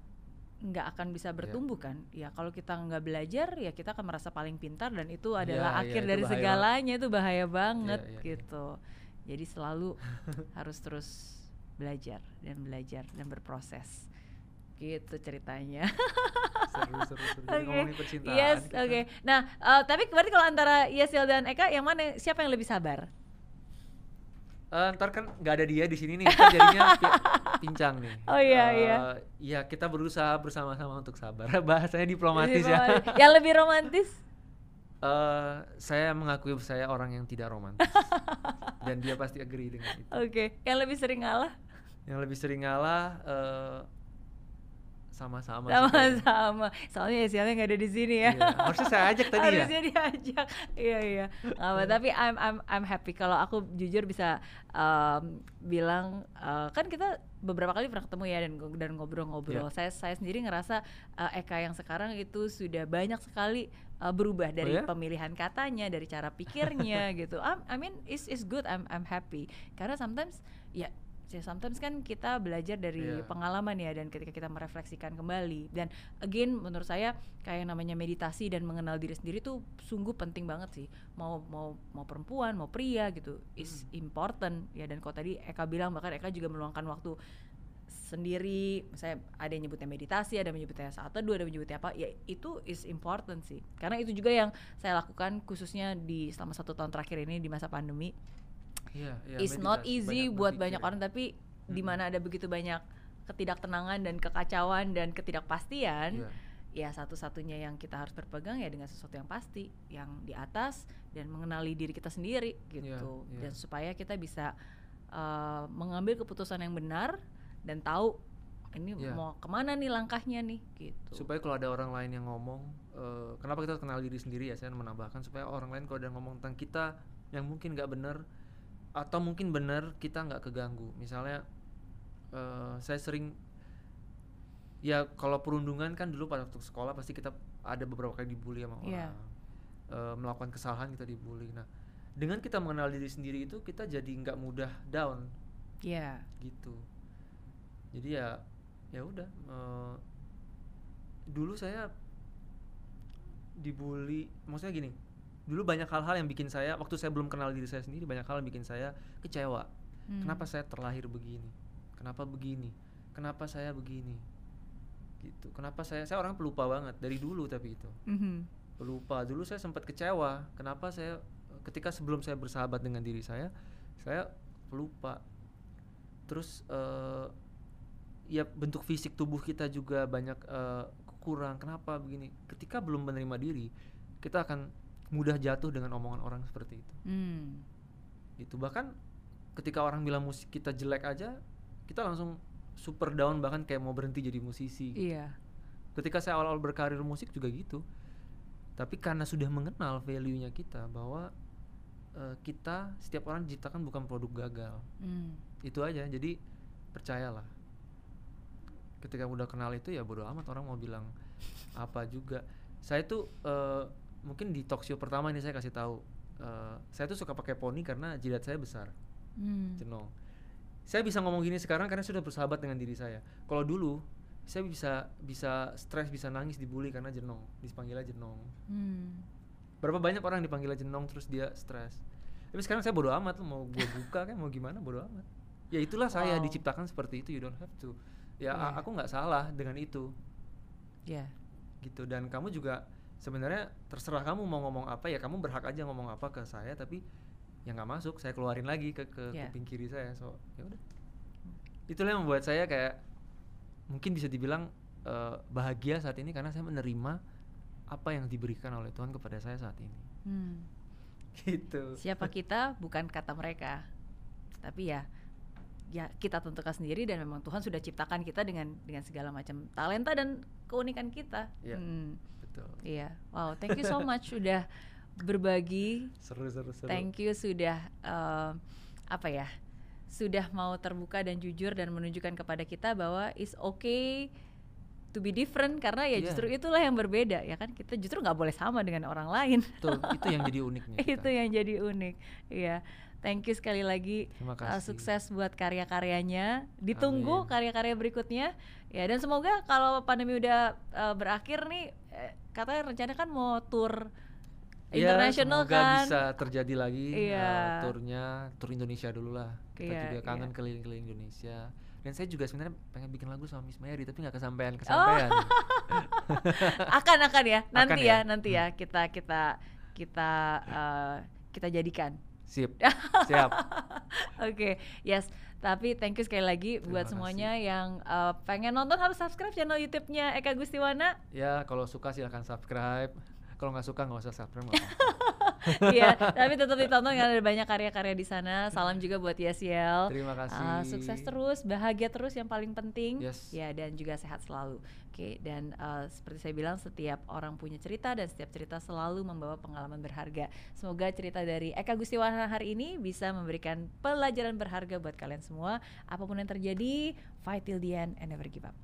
Speaker 2: nggak akan bisa
Speaker 1: Iya.
Speaker 2: bertumbuh kan ya kalau kita nggak belajar ya kita akan merasa paling pintar dan itu adalah
Speaker 1: Iya, iya,
Speaker 2: akhir
Speaker 1: itu
Speaker 2: dari
Speaker 1: bahaya
Speaker 2: segalanya itu bahaya banget
Speaker 1: iya, iya.
Speaker 2: gitu jadi selalu harus terus belajar dan belajar dan berproses gitu ceritanya
Speaker 1: seru seru seru.
Speaker 2: Oke.
Speaker 1: ngomongin percintaan.
Speaker 2: yes oke nah uh, tapi berarti kalau antara Yesil dan Eka yang mana siapa yang lebih sabar
Speaker 1: Eh, ntar kan nggak ada dia di sini nih, ntar jadinya pi- pincang nih.
Speaker 2: Oh, iya,
Speaker 1: Eh,
Speaker 2: iya.
Speaker 1: Ya kita berusaha bersama-sama untuk sabar. Bahasanya diplomatis ya.
Speaker 2: Diplomatis. yang lebih romantis
Speaker 1: Eh, saya mengakui saya orang yang tidak romantis dan dia pasti agree dengan itu.
Speaker 2: Oke, yang lebih sering ngalah
Speaker 1: Yang lebih sering ngalah eh, sama-sama.
Speaker 2: sama-sama. Soalnya Esialnya nggak ada di sini ya.
Speaker 1: Iya, Harusnya saya ajak tadi ya.
Speaker 2: Harusnya diajak. Iya iya. Apa, tapi I'm I'm I'm happy kalau aku jujur bisa um, bilang uh, kan kita beberapa kali pernah ketemu ya dan dan ngobrol-ngobrol.
Speaker 1: Iya.
Speaker 2: Saya saya sendiri ngerasa uh, Eka yang sekarang itu sudah banyak sekali uh, berubah dari
Speaker 1: ya?
Speaker 2: pemilihan katanya, dari cara pikirnya gitu. I'm- I mean is is good. I'm I'm happy. Karena sometimes ya ya sometimes kan kita belajar dari
Speaker 1: Iya.
Speaker 2: pengalaman ya dan ketika kita merefleksikan kembali. Dan again menurut saya kayak yang namanya meditasi dan mengenal diri sendiri tuh sungguh penting banget sih. Mau mau mau perempuan mau pria gitu is important. Ya dan kalau tadi Eka bilang bahkan Eka juga meluangkan waktu sendiri. Misalnya ada yang nyebutnya meditasi ada yang menyebutnya saat teduh ada yang menyebutnya apa ya itu is important sih. Karena itu juga yang saya lakukan khususnya di selama satu tahun terakhir ini di masa pandemi
Speaker 1: Iya, iya,
Speaker 2: It's not easy
Speaker 1: banyak
Speaker 2: buat banyak
Speaker 1: ya.
Speaker 2: orang tapi di
Speaker 1: Mm-mm.
Speaker 2: mana ada begitu banyak ketidaktenangan dan kekacauan dan ketidakpastian
Speaker 1: Iya.
Speaker 2: ya satu-satunya yang kita harus berpegang ya dengan sesuatu yang pasti yang di atas dan mengenali diri kita sendiri gitu
Speaker 1: iya.
Speaker 2: dan supaya kita bisa uh, mengambil keputusan yang benar dan tahu ini
Speaker 1: Iya.
Speaker 2: mau ke mana nih langkahnya nih gitu
Speaker 1: supaya kalau ada orang lain yang ngomong eh, kenapa kita kenal diri sendiri ya saya menambahkan supaya orang lain kalau ada yang ngomong tentang kita yang mungkin nggak benar atau mungkin benar kita nggak keganggu. Misalnya eh, saya sering ya kalau perundungan kan dulu pada waktu sekolah pasti kita ada beberapa kali dibully sama orang
Speaker 2: Iya.
Speaker 1: Eh, melakukan kesalahan kita dibully. Nah dengan kita mengenal diri sendiri itu kita jadi nggak mudah down.
Speaker 2: Ya
Speaker 1: gitu. Jadi ya ya udah eh, dulu saya dibully maksudnya gini dulu banyak hal-hal yang bikin saya waktu saya belum kenal diri saya sendiri banyak hal yang bikin saya kecewa.
Speaker 2: Hmm.
Speaker 1: kenapa saya terlahir begini? Kenapa begini? Kenapa saya begini? Gitu. Kenapa saya saya orang pelupa banget dari dulu tapi itu
Speaker 2: Mhm.
Speaker 1: pelupa. Dulu saya sempat kecewa kenapa saya ketika sebelum saya bersahabat dengan diri saya saya pelupa terus eh, ya bentuk fisik tubuh kita juga banyak eh, kurang. Kenapa begini? Ketika belum menerima diri kita akan mudah jatuh dengan omongan orang seperti itu.
Speaker 2: Hmm.
Speaker 1: gitu. Bahkan ketika orang bilang musik kita jelek aja kita langsung super down bahkan kayak mau berhenti jadi musisi
Speaker 2: iya.
Speaker 1: Ketika saya awal-awal berkarir musik juga gitu. Tapi karena sudah mengenal value-nya kita bahwa eh, kita setiap orang diciptakan bukan produk gagal.
Speaker 2: Hmm.
Speaker 1: itu aja. Jadi percayalah. Ketika udah kenal itu ya bodo amat orang mau bilang apa juga. Saya tuh eh, mungkin di talk show pertama ini saya kasih tahu eh, saya tuh suka pakai poni karena jidat saya besar.
Speaker 2: Hmm.
Speaker 1: jenong saya bisa ngomong gini sekarang karena sudah bersahabat dengan diri saya. Kalau dulu saya bisa bisa stres bisa nangis dibully karena jenong dipanggilnya jenong
Speaker 2: Hmm.
Speaker 1: berapa banyak orang dipanggil jenong terus dia stres. Tapi sekarang saya bodo amat mau gue buka kan mau gimana bodo amat. Ya itulah saya
Speaker 2: Wow.
Speaker 1: diciptakan seperti itu you don't have to. Ya
Speaker 2: Iya.
Speaker 1: aku nggak salah dengan itu.
Speaker 2: Ya
Speaker 1: gitu dan kamu juga sebenarnya terserah kamu mau ngomong apa ya kamu berhak aja ngomong apa ke saya tapi yang nggak masuk saya keluarin lagi ke ke
Speaker 2: Yeah.
Speaker 1: kuping kiri saya so ya udah itulah yang membuat saya kayak mungkin bisa dibilang eh, bahagia saat ini karena saya menerima apa yang diberikan oleh Tuhan kepada saya saat ini
Speaker 2: Hmm.
Speaker 1: gitu
Speaker 2: Siapa kita bukan kata mereka. Tapi ya ya kita tentukan sendiri dan memang Tuhan sudah ciptakan kita dengan dengan segala macam talenta dan keunikan kita.
Speaker 1: Iya.
Speaker 2: Hmm,
Speaker 1: betul
Speaker 2: iya. Wow, thank you so much sudah berbagi.
Speaker 1: seru seru seru
Speaker 2: Thank you sudah eh, apa ya? Sudah mau terbuka dan jujur dan menunjukkan kepada kita bahwa is okay to be different karena ya
Speaker 1: Iya.
Speaker 2: justru itulah yang berbeda ya kan kita justru nggak boleh sama dengan orang lain
Speaker 1: betul itu yang jadi uniknya kita.
Speaker 2: itu yang jadi unik iya thank you sekali lagi
Speaker 1: Terima
Speaker 2: Uh,
Speaker 1: kasih.
Speaker 2: sukses buat karya-karyanya ditunggu karya-karya berikutnya ya dan semoga kalau pandemi udah uh, berakhir nih eh, katanya rencana kan mau tour
Speaker 1: Ya,
Speaker 2: internasional
Speaker 1: semoga
Speaker 2: kan
Speaker 1: bisa terjadi lagi
Speaker 2: Iya.
Speaker 1: eh, turnya tur Indonesia dulu lah kita
Speaker 2: Iya,
Speaker 1: juga kangen
Speaker 2: iya.
Speaker 1: keliling-keliling Indonesia dan saya juga sebenarnya pengen bikin lagu sama Miss Mary tapi nggak kesampaian
Speaker 2: Oh.
Speaker 1: kesampaian
Speaker 2: akan akan ya nanti
Speaker 1: ya?
Speaker 2: ya nanti ya kita kita kita uh, kita jadikan
Speaker 1: sip siap
Speaker 2: Oke, yes. Tapi thank you sekali lagi buat
Speaker 1: kasih.
Speaker 2: semuanya yang uh, pengen nonton harus subscribe channel YouTube-nya Eka Gustiwana.
Speaker 1: ya kalau suka silahkan subscribe kalau nggak suka nggak usah subscribe.
Speaker 2: Iya, tapi tetap ditonton karena ada banyak karya-karya di sana. Salam juga buat Yesiel.
Speaker 1: terima kasih
Speaker 2: Uh, sukses terus, bahagia terus yang paling penting.
Speaker 1: Yes.
Speaker 2: Ya, dan juga sehat selalu. Oke, dan uh, seperti saya bilang setiap orang punya cerita dan setiap cerita selalu membawa pengalaman berharga. Semoga cerita dari Eka Gustiwana hari ini bisa memberikan pelajaran berharga buat kalian semua. Apa pun yang terjadi, fight till the end and never give up.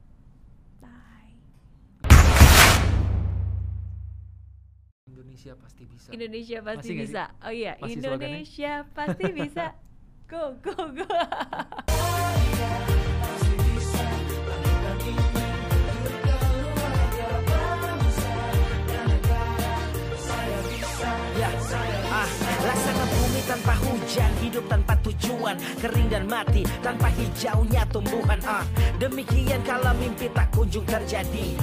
Speaker 1: Indonesia pasti bisa
Speaker 2: Indonesia pasti
Speaker 1: Masih nggak sih?
Speaker 2: bisa. Oh iya,
Speaker 1: Masih slogannya?
Speaker 2: Indonesia pasti bisa. Go go go.
Speaker 3: Ya, ah, tanpa hujan, hidup tanpa tujuan, kering dan mati tanpa hijaunya tumbuhan. Ah, demikian kalau mimpi tak kunjung terjadi.